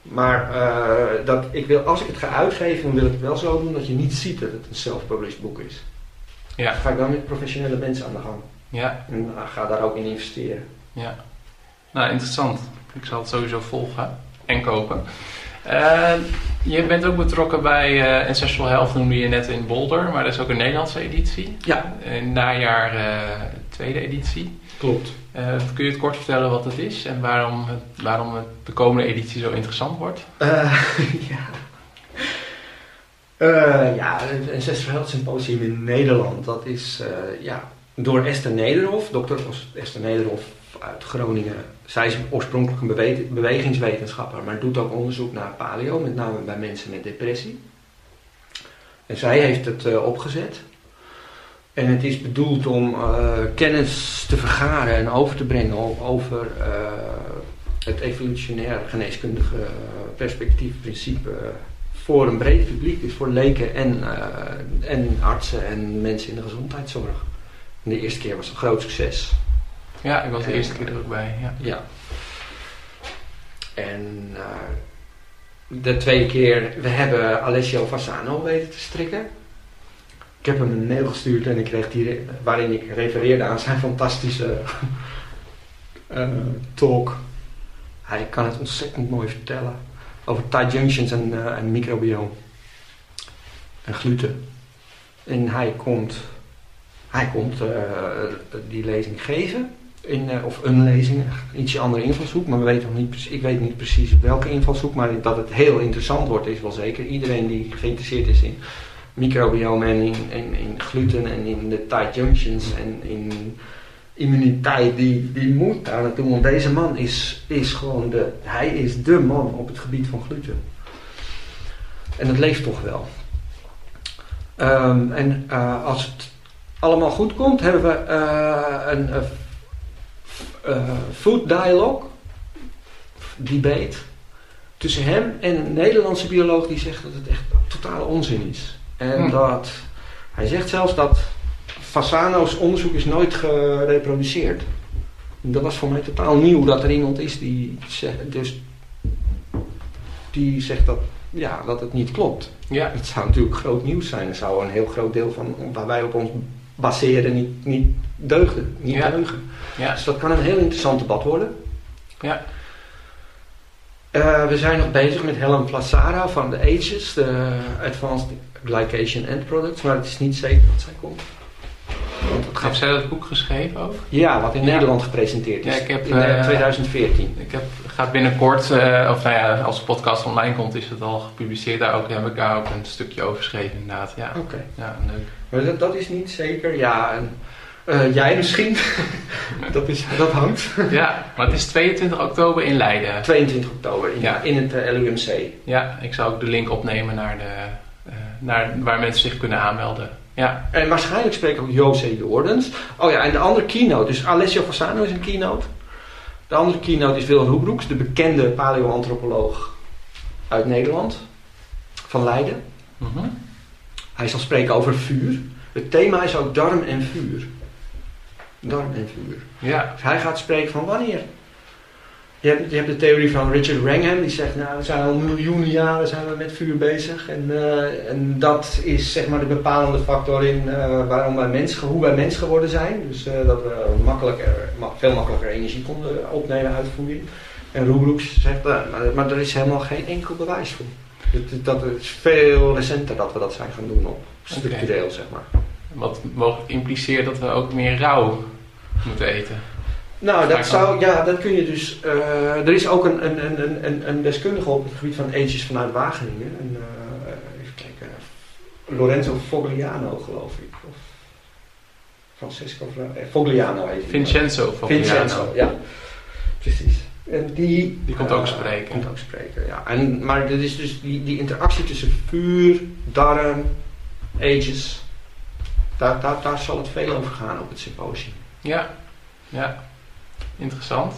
Maar uh, dat ik wil, als ik het ga uitgeven, dan wil ik het wel zo doen dat je niet ziet dat het een self-published boek is. Ja. Dan ga ik dan met professionele mensen aan de gang. Ja. En uh, ga daar ook in investeren. Ja. Nou, interessant. Ik zal het sowieso volgen en kopen. Uh, je bent ook betrokken bij uh, Ancestral Health, noemde je net in Boulder, maar dat is ook een Nederlandse editie. Ja. In najaar uh, tweede editie. Klopt. kun je het kort vertellen wat het is en waarom, het, waarom het de komende editie zo interessant wordt? ja. Uh, ja, een Health Symposium in Nederland. Dat is ja, door Esther Nederhof, dokter Esther Nederhof uit Groningen. Zij is oorspronkelijk een bewegingswetenschapper, maar doet ook onderzoek naar paleo, met name bij mensen met depressie. En zij heeft het uh, opgezet. En het is bedoeld om uh, kennis te vergaren en over te brengen over uh, het evolutionair geneeskundige perspectief, principe voor een breed publiek, dus voor leken en, en artsen en mensen in de gezondheidszorg. De eerste keer was een groot succes. Ja, ik was de eerste keer er ook bij. Ja. ja. En uh, de tweede keer, we hebben Alessio Fassano weten te strikken. Ik heb hem een mail gestuurd en ik kreeg die, waarin ik refereerde aan zijn fantastische uh, talk. Hij kan het ontzettend mooi vertellen over tight junctions en, uh, en microbiome en gluten. En hij komt, hij komt die lezing geven in, uh, of een lezing, ietsje andere invalshoek, maar we weten nog niet, ik weet niet precies welke invalshoek, maar dat het heel interessant wordt is wel zeker. Iedereen die geïnteresseerd is in microbiome en in, gluten en in de tight junctions en in immuniteit, die, die moet daar naartoe, want deze man is, is gewoon de, hij is de man op het gebied van gluten. En het leeft toch wel. Um, en uh, als het allemaal goed komt, hebben we uh, een food dialogue, debate, tussen hem en een Nederlandse bioloog die zegt dat het echt totale onzin is. En hm. dat, hij zegt zelfs dat Fasano's onderzoek is nooit gereproduceerd. Dat was voor mij totaal nieuw dat er iemand is die zegt, dus, die zegt dat, ja, dat het niet klopt. Ja. Het zou natuurlijk groot nieuws zijn. Er zou een heel groot deel van waar wij op ons baseren niet, niet deugden. Niet ja. deugen. Ja. Dus dat kan een heel interessant debat worden. Ja. Uh, we zijn nog bezig met Helen Plassara van de AGES, de Advanced Glycation End Products, maar het is niet zeker dat zij komt. Het Heeft zij dat boek geschreven ook? Ja, wat in Nederland gepresenteerd is. Ja, ik heb, in uh, 2014. Ik heb, gaat binnenkort, uh, of nou ja, als de podcast online komt, is het al gepubliceerd. Daar ook, heb ik daar ook een stukje over geschreven, inderdaad. Ja. Oké. Ja, leuk. Maar dat, dat, is niet zeker, ja. En, uh, jij misschien. dat, is, dat hangt. ja, maar het is 22 oktober in Leiden. 22 oktober in, ja. in het uh, eh, LUMC. Ja, ik zou ook de link opnemen naar, de, uh, naar waar mensen zich kunnen aanmelden. Ja. En waarschijnlijk spreekt ook Jose Jordens. Oh ja, en de andere keynote, dus Alessio Fassano is een keynote. De andere keynote is Willem Roebroeks, de bekende paleoantropoloog uit Nederland, van Leiden. Mm -hmm. Hij zal spreken over vuur. Het thema is ook darm en vuur darm en vuur. Ja. Dus hij gaat spreken van wanneer. Je hebt, je hebt de theorie van Richard Wrangham, die zegt, nou, we zijn al miljoenen jaren zijn we met vuur bezig. En, uh, en dat is zeg maar de bepalende factor in uh, waarom wij mens, hoe wij mens geworden zijn. Dus uh, dat we makkelijker, veel makkelijker energie konden opnemen uit voeding. En Roebroeks zegt, maar, maar er is helemaal geen enkel bewijs voor. Dat, dat is veel recenter dat we dat zijn gaan doen op structureel, okay. zeg maar. Wat mogelijk impliceert dat we ook meer rauw moeten eten. Nou, dat zou, ja, dat kun je dus. Uh, er is ook een, een, een, een, een deskundige op het gebied van ages vanuit Wageningen. En, uh, even kijken. Lorenzo Fogliano, geloof ik. Of Francesco eh, Fogliano heet Vincenzo Fogliano. Vincenzo, ja. Precies. En die, die komt ook spreken. Komt ook spreken, ja. En, maar er is dus die, die interactie tussen vuur, darm, ages daar, daar, daar zal het veel over gaan op het symposium. Ja, ja. Interessant.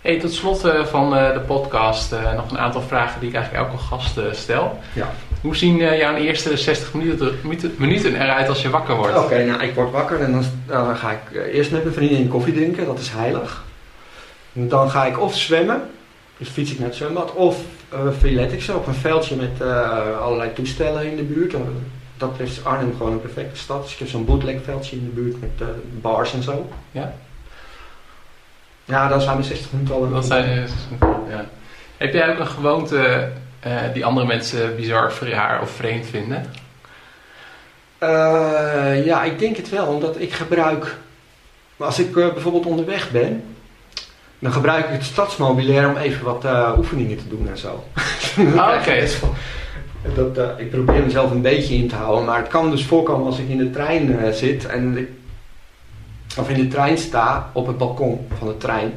Hey, tot slot uh, van uh, de podcast uh, nog een aantal vragen die ik eigenlijk elke gast stel. Ja. Hoe zien jouw eerste 60 minuten, minuten eruit als je wakker wordt? Oké, nou ik word wakker en dan, dan ga ik eerst met mijn vriendin koffie drinken, dat is heilig. Dan ga ik of zwemmen, dus fiets ik naar het zwembad, of uh, ik zo op een veldje met allerlei toestellen in de buurt dat is Arnhem gewoon een perfecte stad. Dus ik heb zo'n bootlegveldje in de buurt met uh, bars en zo. Ja? Ja, dan zijn we 60 minuten al. Dat zijn ja. Heb jij ook een gewoonte uh, die andere mensen bizar, raar of vreemd vinden? Uh, ja, ik denk het wel. Omdat ik gebruik als ik bijvoorbeeld onderweg ben, dan gebruik ik het stadsmobilair om even wat oefeningen te doen en zo. Ah, oké. Dat, ik probeer mezelf een beetje in te houden, maar het kan dus voorkomen als ik in de trein zit en ik, of in de trein sta op het balkon van de trein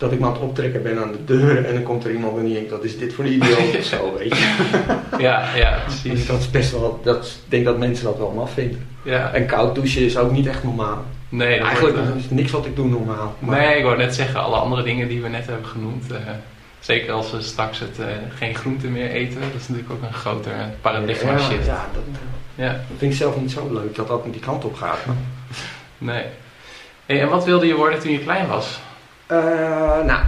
dat ik me aan het optrekken ben aan de deur en dan komt er iemand en die denkt, dat is dit voor een idioot of zo, weet je. Ja, ja, precies. Dus dat is best wel, dat, ik denk dat mensen dat wel maf vinden. Ja. En koud douchen is ook niet echt normaal. Nee, Eigenlijk wordt, is niks wat ik doe normaal. Maar... Nee, ik wou net zeggen, alle andere dingen die we net hebben genoemd, uh, zeker als we straks het, uh, geen groente meer eten, dat is natuurlijk ook een groter paradigma ja, shift. Ja, dat, ja. dat vind ik zelf niet zo leuk, dat dat die kant op gaat. Nee. En wat wilde je worden toen je klein was? Uh, nou,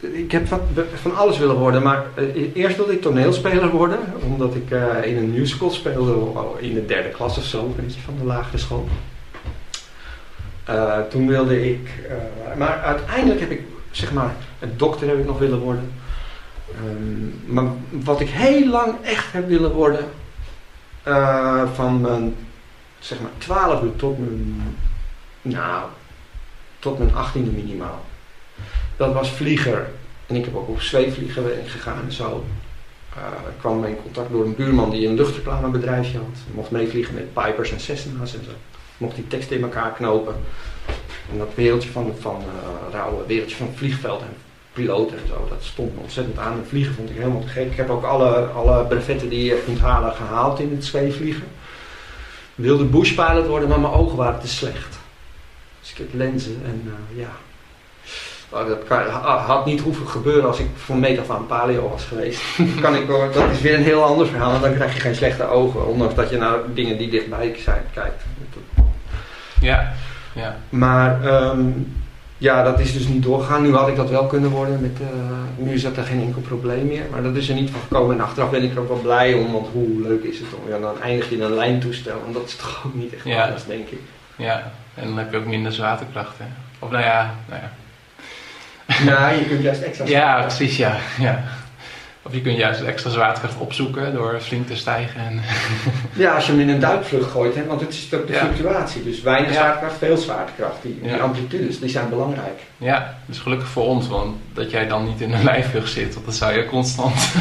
ik heb van, alles willen worden, maar uh, eerst wilde ik toneelspeler worden, omdat ik uh, in een musical speelde in de derde klas of zo, een beetje van de lagere school. toen wilde ik, maar uiteindelijk heb ik, zeg maar, een dokter heb ik nog willen worden. Um, maar wat ik heel lang echt heb willen worden, van mijn, zeg maar, twaalfde tot mijn, nou, tot mijn achttiende minimaal dat was vlieger. En ik heb ook op zweefvliegen gegaan en zo. Uh, ik kwam in contact door een buurman die een luchtreclamebedrijfje had. Ik mocht meevliegen met Pipers en Cessna's en zo. Mocht die teksten in elkaar knopen. En dat wereldje van, van uh, rauwe wereldje van vliegveld en piloten en zo, dat stond me ontzettend aan. En vliegen vond ik helemaal te gek. Ik heb ook alle, alle brevetten die je kunt halen gehaald in het zweefvliegen. Ik wilde bushpilot worden, maar mijn ogen waren te slecht. Dus ik heb lenzen en uh, ja, dat kan, had niet hoeven gebeuren als ik van meet af aan paleo was geweest. kan ik, dat is weer een heel ander verhaal, want dan krijg je geen slechte ogen. Ondanks dat je naar dingen die dichtbij zijn kijkt. Ja, ja. Maar ehm, ja, dat is dus niet doorgegaan. Nu had ik dat wel kunnen worden. Met, uh, nu is dat er geen enkel probleem meer. Maar dat is er niet van gekomen. En achteraf ben ik er ook wel blij om. Want hoe leuk is het om. Ja, dan eindig je in een lijntoestel. En dat is toch ook niet echt ja. anders, denk ik. Ja, en dan heb je ook minder zwaartekracht. Hè? Of nou ja, nou ja nou, je kunt juist extra Ja, precies, ja. ja. Of je kunt juist extra zwaartekracht opzoeken door flink te stijgen. En ja, als je hem in een duikvlucht gooit, hè, want het is ook de fluctuatie. Dus weinig zwaartekracht, veel zwaartekracht. Die, die amplitudes, die zijn belangrijk. Ja, dus gelukkig voor ons, want dat jij dan niet in een lijfvlucht zit, want dan zou je constant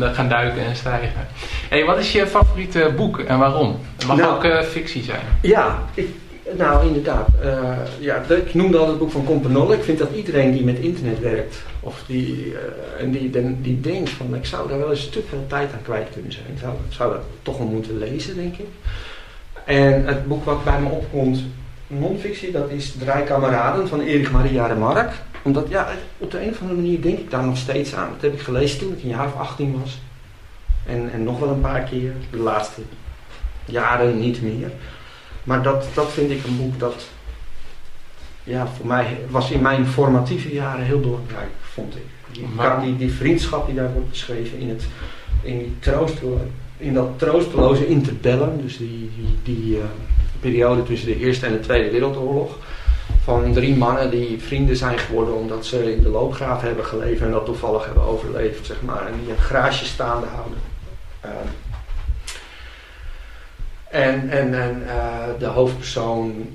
gaan duiken en stijgen. hey, wat is je favoriete boek en waarom? Het mag nou, ook uh, fictie zijn. Ja, ik, nou, inderdaad. Uh, ja, ik noemde al het boek van Companol. Ik vind dat iedereen die met internet werkt, of die, uh, en die, die denkt van ik zou daar wel eens te veel tijd aan kwijt kunnen zijn, zou, zou dat toch wel moeten lezen, denk ik. En het boek wat bij me opkomt, non-fictie, dat is Draai Kameraden van Erich Maria Remarque. Omdat, ja, op de een of andere manier denk ik daar nog steeds aan. Dat heb ik gelezen toen ik een jaar of 18 was. En, en nog wel een paar keer, de laatste jaren niet meer. Maar dat, dat vind ik een boek dat, ja, voor mij was in mijn formatieve jaren heel belangrijk, vond ik. Die, die, die vriendschap die daar wordt beschreven in, het, in, die troost, in dat troosteloze interbellum, dus die, die, die uh, periode tussen de Eerste en de Tweede Wereldoorlog. Van drie mannen die vrienden zijn geworden omdat ze in de loopgraaf hebben geleefd en dat toevallig hebben overleefd, zeg maar. En die een graasje staande houden. Uh, en, en, en uh, de hoofdpersoon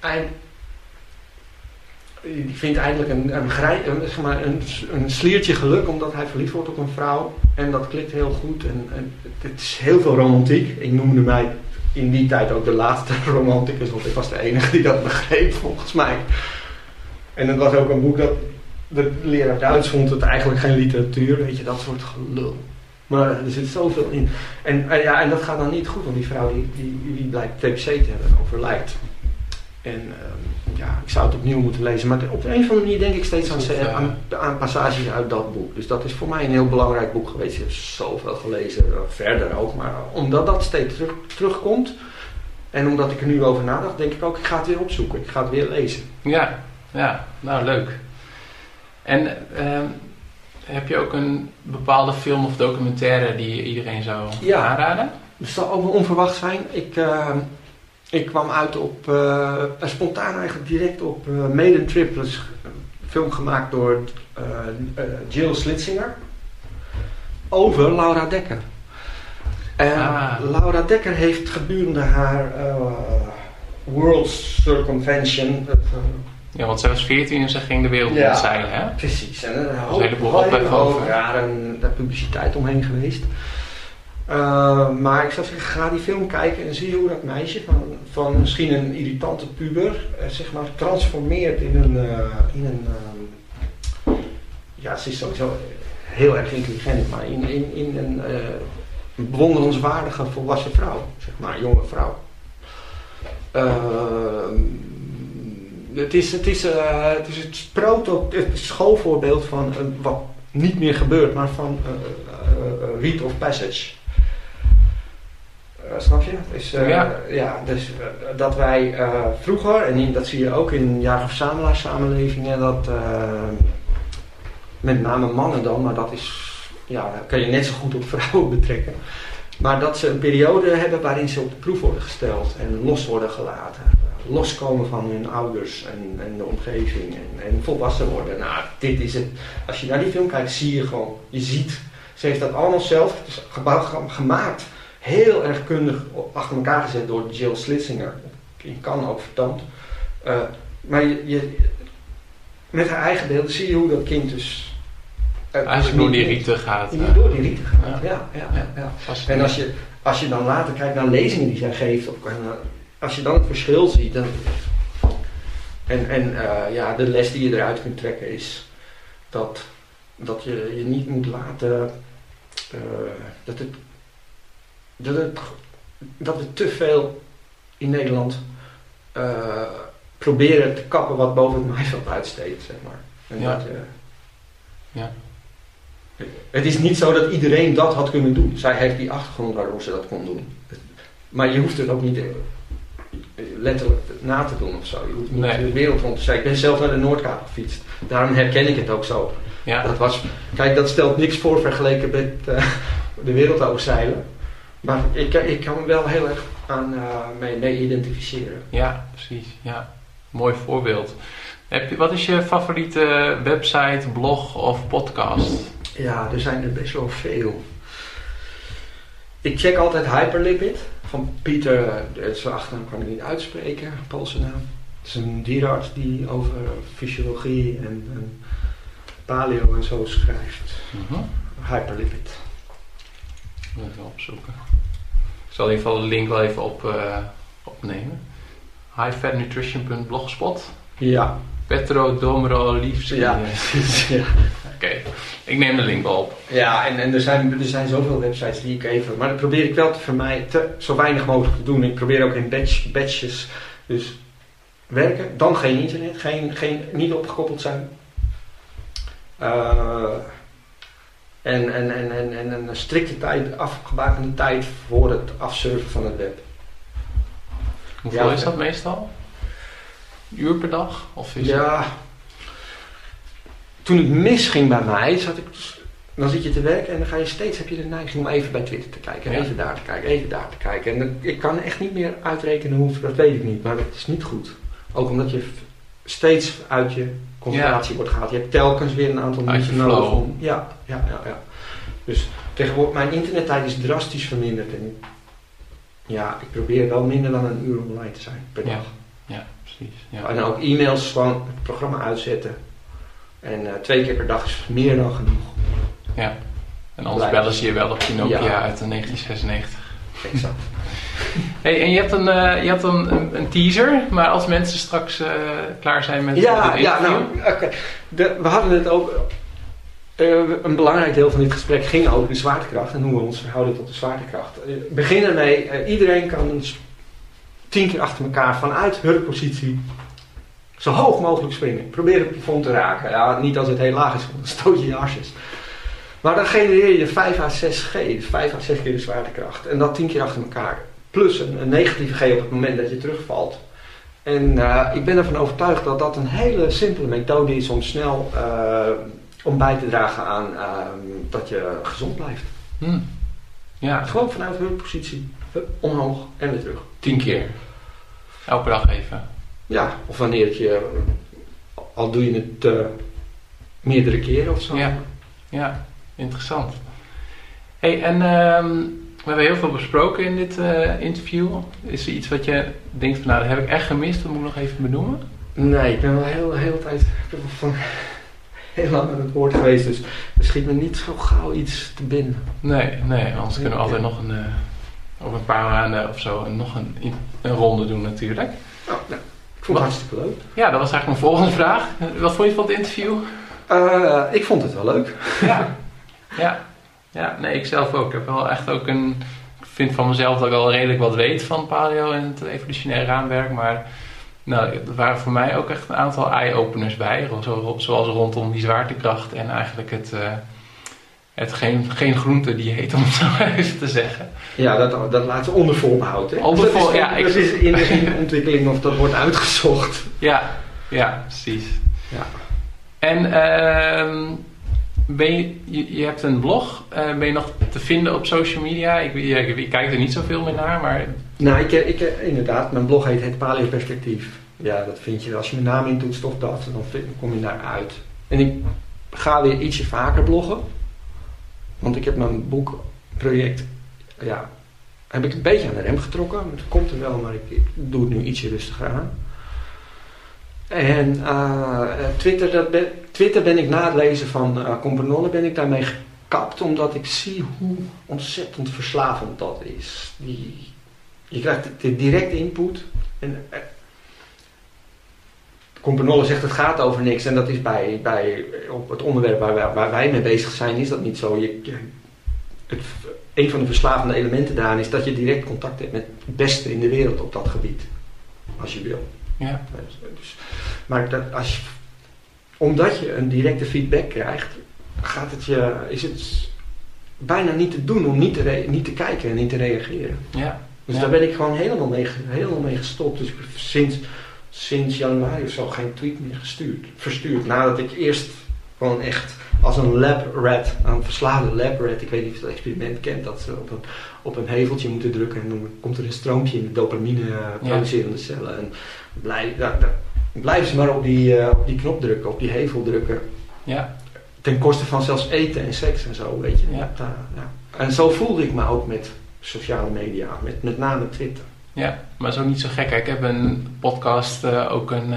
eind, die vindt eindelijk een, een, een, zeg maar een, een sliertje geluk omdat hij verliefd wordt op een vrouw. En dat klikt heel goed. En, en het is heel veel romantiek. Ik noemde mij in die tijd ook de laatste romanticus, want ik was de enige die dat begreep volgens mij. En het was ook een boek dat de leraar Duits vond het eigenlijk geen literatuur, weet je, dat soort gelul. Maar er zit zoveel in. En, en, ja, en dat gaat dan niet goed, want die vrouw die, die, die blijkt TBC te hebben, overlijdt. En uh, ja, ik zou het opnieuw moeten lezen. Maar op de een of andere manier denk ik steeds aan, aan, aan, passages uit dat boek. Dus dat is voor mij een heel belangrijk boek geweest. Ik heb zoveel gelezen, eh, verder ook. Maar omdat dat steeds terug, terugkomt. En omdat ik er nu over nadacht, denk ik ook, ik ga het weer opzoeken. Ik ga het weer lezen. Ja, ja nou leuk. En... Uh, heb je ook een bepaalde film of documentaire die je iedereen zou ja, aanraden? Het zal ook wel onverwacht zijn. Ik, uh, ik kwam uit op, uh, spontaan eigenlijk direct op uh, Maiden Trip. Dat is een film gemaakt door Jill Slitzinger. Over Laura Dekker. En ah. Laura Dekker heeft gedurende haar World Circumvention. Ja, want zij was 14 en ze ging de wereld ja, zeilen, hè? Precies. En er een heleboel ophef over. daar publiciteit omheen geweest. Uh, maar ik zou zeggen, ga die film kijken en zie hoe dat meisje van, van misschien een irritante puber, uh, zeg maar, transformeert in een, uh, in een ja, ze is sowieso heel erg intelligent, maar in, in, in een bewonderenswaardige volwassen vrouw, zeg maar, jonge vrouw. Het, is, het, is, het is het proto, het schoolvoorbeeld van wat niet meer gebeurt, maar van rite of passage. Uh, snap je? Is, uh, ja. ja. dus dat wij vroeger, en dat zie je ook in jager samenlevingen, dat met name mannen dan, maar dat is, ja, kan je net zo goed op vrouwen betrekken. Maar dat ze een periode hebben waarin ze op de proef worden gesteld en los worden gelaten. Loskomen van hun ouders en, en de omgeving en, en, volwassen worden. Nou, dit is het. Als je naar die film kijkt, zie je gewoon, je ziet, ze heeft dat allemaal zelf gebouwd, gemaakt heel erg kundig achter elkaar gezet door Jill Slitzinger. Je kan ook vertand. Uh, maar je, je, met haar eigen beelden zie je hoe dat kind dus... Uh, Eigenlijk door die rieten gaat. Uh, door die rieten gaat, ja. ja, ja, ja, En als je, als je dan later kijkt naar lezingen die zij geeft, of, als je dan het verschil ziet, dan, en, en ja, de les die je eruit kunt trekken is dat, dat je je niet moet laten... dat het dat, het, dat we te veel in Nederland uh, proberen te kappen wat boven het maaiveld uitsteekt, zeg maar. En ja. Dat, uh, ja. Het is niet zo dat iedereen dat had kunnen doen. Zij heeft die achtergrond waardoor ze dat kon doen. Maar je hoeft het ook niet eh, letterlijk na te doen of zo. Je hoeft niet nee. de wereld rond te zijn. Ik ben zelf naar de Noordkaap gefietst. Daarom herken ik het ook zo. Ja. Dat was, kijk, dat stelt niks voor vergeleken met uh, de wereld overzeilen. Maar ik, ik kan me wel heel erg aan uh, mee, mee, identificeren. Ja, precies. Ja. Mooi voorbeeld. Heb je, wat is je favoriete website, blog of podcast? Ja, er zijn er best wel veel. Ik check altijd Hyperlipid van Pieter, zijn achternaam kan ik niet uitspreken, Poolse naam. Het is een dierenarts die over fysiologie en, en paleo en zo schrijft. Uh Hyperlipid. Even opzoeken. Zal in ieder geval de link wel even op, uh, opnemen. Highfatnutrition.blogspot. Ja. Petro Domro Liefst. Ja, ja. Oké, ik neem de link wel op. Ja, en, en er, zijn, er zijn zoveel websites die ik even... Maar dat probeer ik wel te vermijden, zo weinig mogelijk te doen. Ik probeer ook in batch, batches dus werken. Dan geen internet, geen, geen, niet opgekoppeld zijn. Uh, en, en, en, en, en een strikte tijd, afgebakende tijd voor het afsurfen van het web. Hoeveel is dat meestal? uur per dag? Of is ja, toen het misging bij mij, zat ik, dan zit je te werken en dan ga je steeds, heb je de neiging om even bij Twitter te kijken, even daar te kijken, even daar te kijken. En dan, ik kan echt niet meer uitrekenen hoeveel, dat weet ik niet, maar dat is niet goed. Ook omdat je steeds uit je concentratie wordt gehaald. Je hebt telkens weer een aantal minuten nodig om. Ja, ja, ja, ja. Dus tegenwoordig, mijn internettijd is drastisch verminderd. En ja, ik probeer wel minder dan een uur online te zijn per dag. Ja, precies. Ja. En ook e-mails van het programma uitzetten. En uh, twee keer per dag is meer dan genoeg. Ja, en anders bellen ze je wel op je Nokia uit de 1996. Exact. Hey, en je hebt, een, uh, je hebt een, een, een, teaser, maar als mensen straks uh, klaar zijn met ja, het Ja, nou, oké. We hadden het ook... Uh, een belangrijk deel van dit gesprek ging over de zwaartekracht en hoe we ons verhouden tot de zwaartekracht. begin ermee, iedereen kan tien keer achter elkaar vanuit hurkpositie zo hoog mogelijk springen. Probeer het plafond te raken. Ja, niet als het heel laag is, want dan stoot je je asjes. Maar dan genereer je 5 à 6 G, dus 5 à 6 keer de zwaartekracht. En dat 10 keer achter elkaar. Plus een, een negatieve G op het moment dat je terugvalt. En uh, ik ben ervan overtuigd dat dat een hele simpele methode is om snel uh, om bij te dragen aan uh, dat je gezond blijft. Hmm. Ja. Gewoon vanuit hulppositie omhoog en weer terug. 10 keer. Elke dag even. Ja, of wanneer je, al doe je het meerdere keren of zo. Ja, ja interessant. Hey, en um, We hebben heel veel besproken in dit uh, interview. Is er iets wat je denkt van nou dat heb ik echt gemist, dat moet ik nog even benoemen? Nee, ik ben wel heel de hele tijd ik van heel lang aan het woord geweest, dus er schiet me niet zo gauw iets te binnen. Nee, nee, anders kunnen we altijd nog een, uh, over een paar maanden of zo nog een, een ronde doen natuurlijk. Oh, nou, ik vond het hartstikke leuk. Ja, dat was eigenlijk mijn volgende vraag. Wat vond je van het interview? Uh, ik vond het wel leuk. Ja, ja. Ja nee, ik zelf ook. Ik heb wel echt ook een... Ik vind van mezelf dat ik al redelijk wat weet van paleo en het evolutionaire raamwerk, maar nou, er waren voor mij ook echt een aantal eye-openers bij. Zoals rondom die zwaartekracht en eigenlijk het, uh, het geen, geen groente dieet, om het zo even te zeggen. Ja, dat, dat laat ze onder voorbehoud. Hè? Onder dat is, ja, dat is in de ontwikkeling of dat wordt uitgezocht. Ja, ja precies. Ja. En uh, je, hebt een blog. Uh, ben je nog te vinden op social media? Ik, kijkt er niet zoveel meer naar, maar... Nou, ik, ik, inderdaad, mijn blog heet Het Paleo Perspectief. Ja, dat vind je als je mijn naam intoetst of dat, dan kom je daar uit. En ik ga weer ietsje vaker bloggen. Want ik heb mijn boekproject, ja, heb ik een beetje aan de rem getrokken. Het komt er wel, maar ik, doe het nu ietsje rustiger aan. En uh, Twitter, dat Twitter ben ik na het lezen van uh, Companolle ben ik daarmee gekapt. Omdat ik zie hoe ontzettend verslavend dat is. Die, je krijgt de directe input. En uh, Companolle zegt het gaat over niks. En dat is bij, bij op het onderwerp waar wij, waar wij mee bezig zijn, is dat niet zo. Je, je, het, een van de verslavende elementen daarin is dat je direct contact hebt met het beste in de wereld op dat gebied. Als je wil. Ja. Dus, maar dat als je, omdat je een directe feedback krijgt, gaat het je, is het bijna niet te doen om niet te, niet te kijken en niet te reageren. Ja. Dus ja. daar ben ik gewoon helemaal mee, helemaal mee gestopt. Dus sinds, sinds januari of zo geen tweet meer gestuurd, verstuurd. Nadat ik eerst gewoon echt als een lab rat, een verslaafde lab rat, ik weet niet of je dat experiment kent, dat ze op een, op een heveltje moeten drukken en dan komt er een stroompje in de dopamine producerende cellen. En blij, daar, daar blijven ze maar op die, uh, op die knop drukken, op die hevel drukken. Ja. Ten koste van zelfs eten en seks en zo, weet je. Ja. Dat, uh, ja. En zo voelde ik me ook met sociale media, met, met name Twitter. Ja, maar zo niet zo gek. Ik heb een podcast uh, ook een,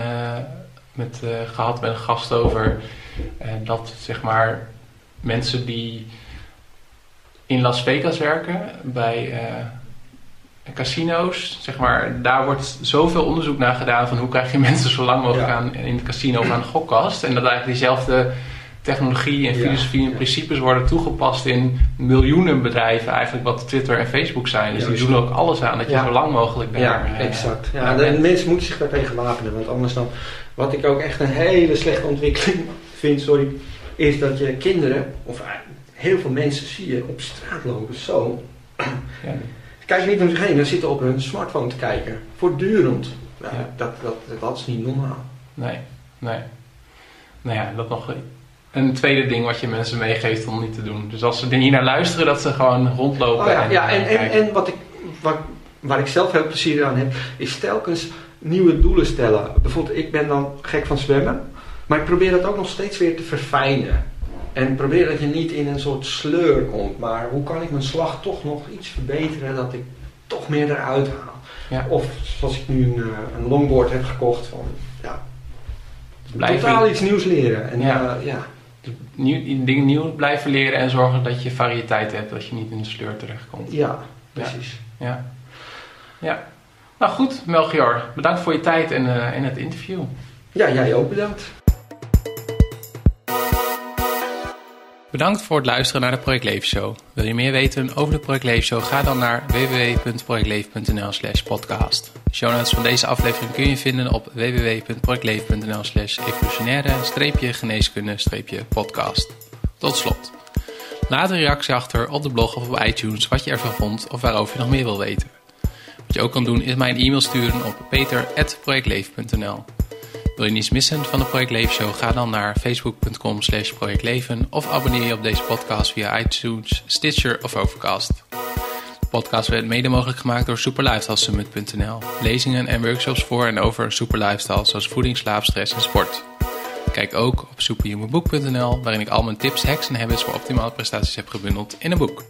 met, gehad met een gast over dat zeg maar mensen die in Las Vegas werken bij casino's, zeg maar, daar wordt zoveel onderzoek naar gedaan van hoe krijg je mensen zo lang mogelijk Ja. aan in het casino of aan de gokkast. En dat eigenlijk diezelfde technologie en Ja, filosofie en ja. principes worden toegepast in miljoenen bedrijven, eigenlijk wat Twitter en Facebook zijn. Dus die doen ook alles aan dat je zo lang mogelijk daar... Ja, eh, exact. Ja, de bent. mensen moeten zich daartegen wapenen, want anders dan... Wat ik ook echt een hele slechte ontwikkeling vind, sorry, is dat je kinderen, of heel veel mensen zie je op straat lopen, zo. Ja. Kijk niet om zich heen, zitten op hun smartphone te kijken. Voortdurend. Ja, Ja. Dat, dat, dat is niet normaal. Nee, nee. Nou ja, dat nog een tweede ding wat je mensen meegeeft om niet te doen. Dus als ze hier naar luisteren, dat ze gewoon rondlopen. Oh ja, ja, en, eh, en, kijken. en wat ik, wat, waar ik zelf heel plezier aan heb, is telkens nieuwe doelen stellen. Bijvoorbeeld, ik ben dan gek van zwemmen, maar ik probeer dat ook nog steeds weer te verfijnen. En probeer dat je niet in een soort sleur komt, maar hoe kan ik mijn slag toch nog iets verbeteren dat ik toch meer eruit haal. Ja. Of zoals ik nu een, eh, een longboard heb gekocht, van ja, Blijf totaal iets nieuws leren. En, Ja. ja. ja. nieuw, dingen nieuw blijven leren en zorgen dat je variëteit hebt, dat je niet in de sleur terechtkomt. ja, precies. Ja. ja. Nou goed, Melchior, bedankt voor je tijd en, eh, en het interview. Ja, jij ook bedankt. Bedankt voor het luisteren naar de Project Leven Show. Wil je meer weten over de Project Leven Show? Ga dan naar www.projectleven.nl slash podcast. Show notes van deze aflevering kun je vinden op www.projectleven.nl slash evolutionaire-geneeskunde-podcast. Tot slot. Laat een reactie achter op de blog of op iTunes wat je ervan vond of waarover je nog meer wil weten. Wat je ook kan doen is mij een e-mail sturen op peter.projectleven.nl wil je niets missen van de Project Leven Show? Ga dan naar facebook.com slash projectleven of abonneer je op deze podcast via iTunes, Stitcher of Overcast. De podcast werd mede mogelijk gemaakt door superlifestylesummit.nl. Lezingen en workshops voor en over super lifestyle zoals voeding, slaap, stress en sport. Kijk ook op superhumanboek.nl waarin ik al mijn tips, hacks en habits voor optimale prestaties heb gebundeld in een boek.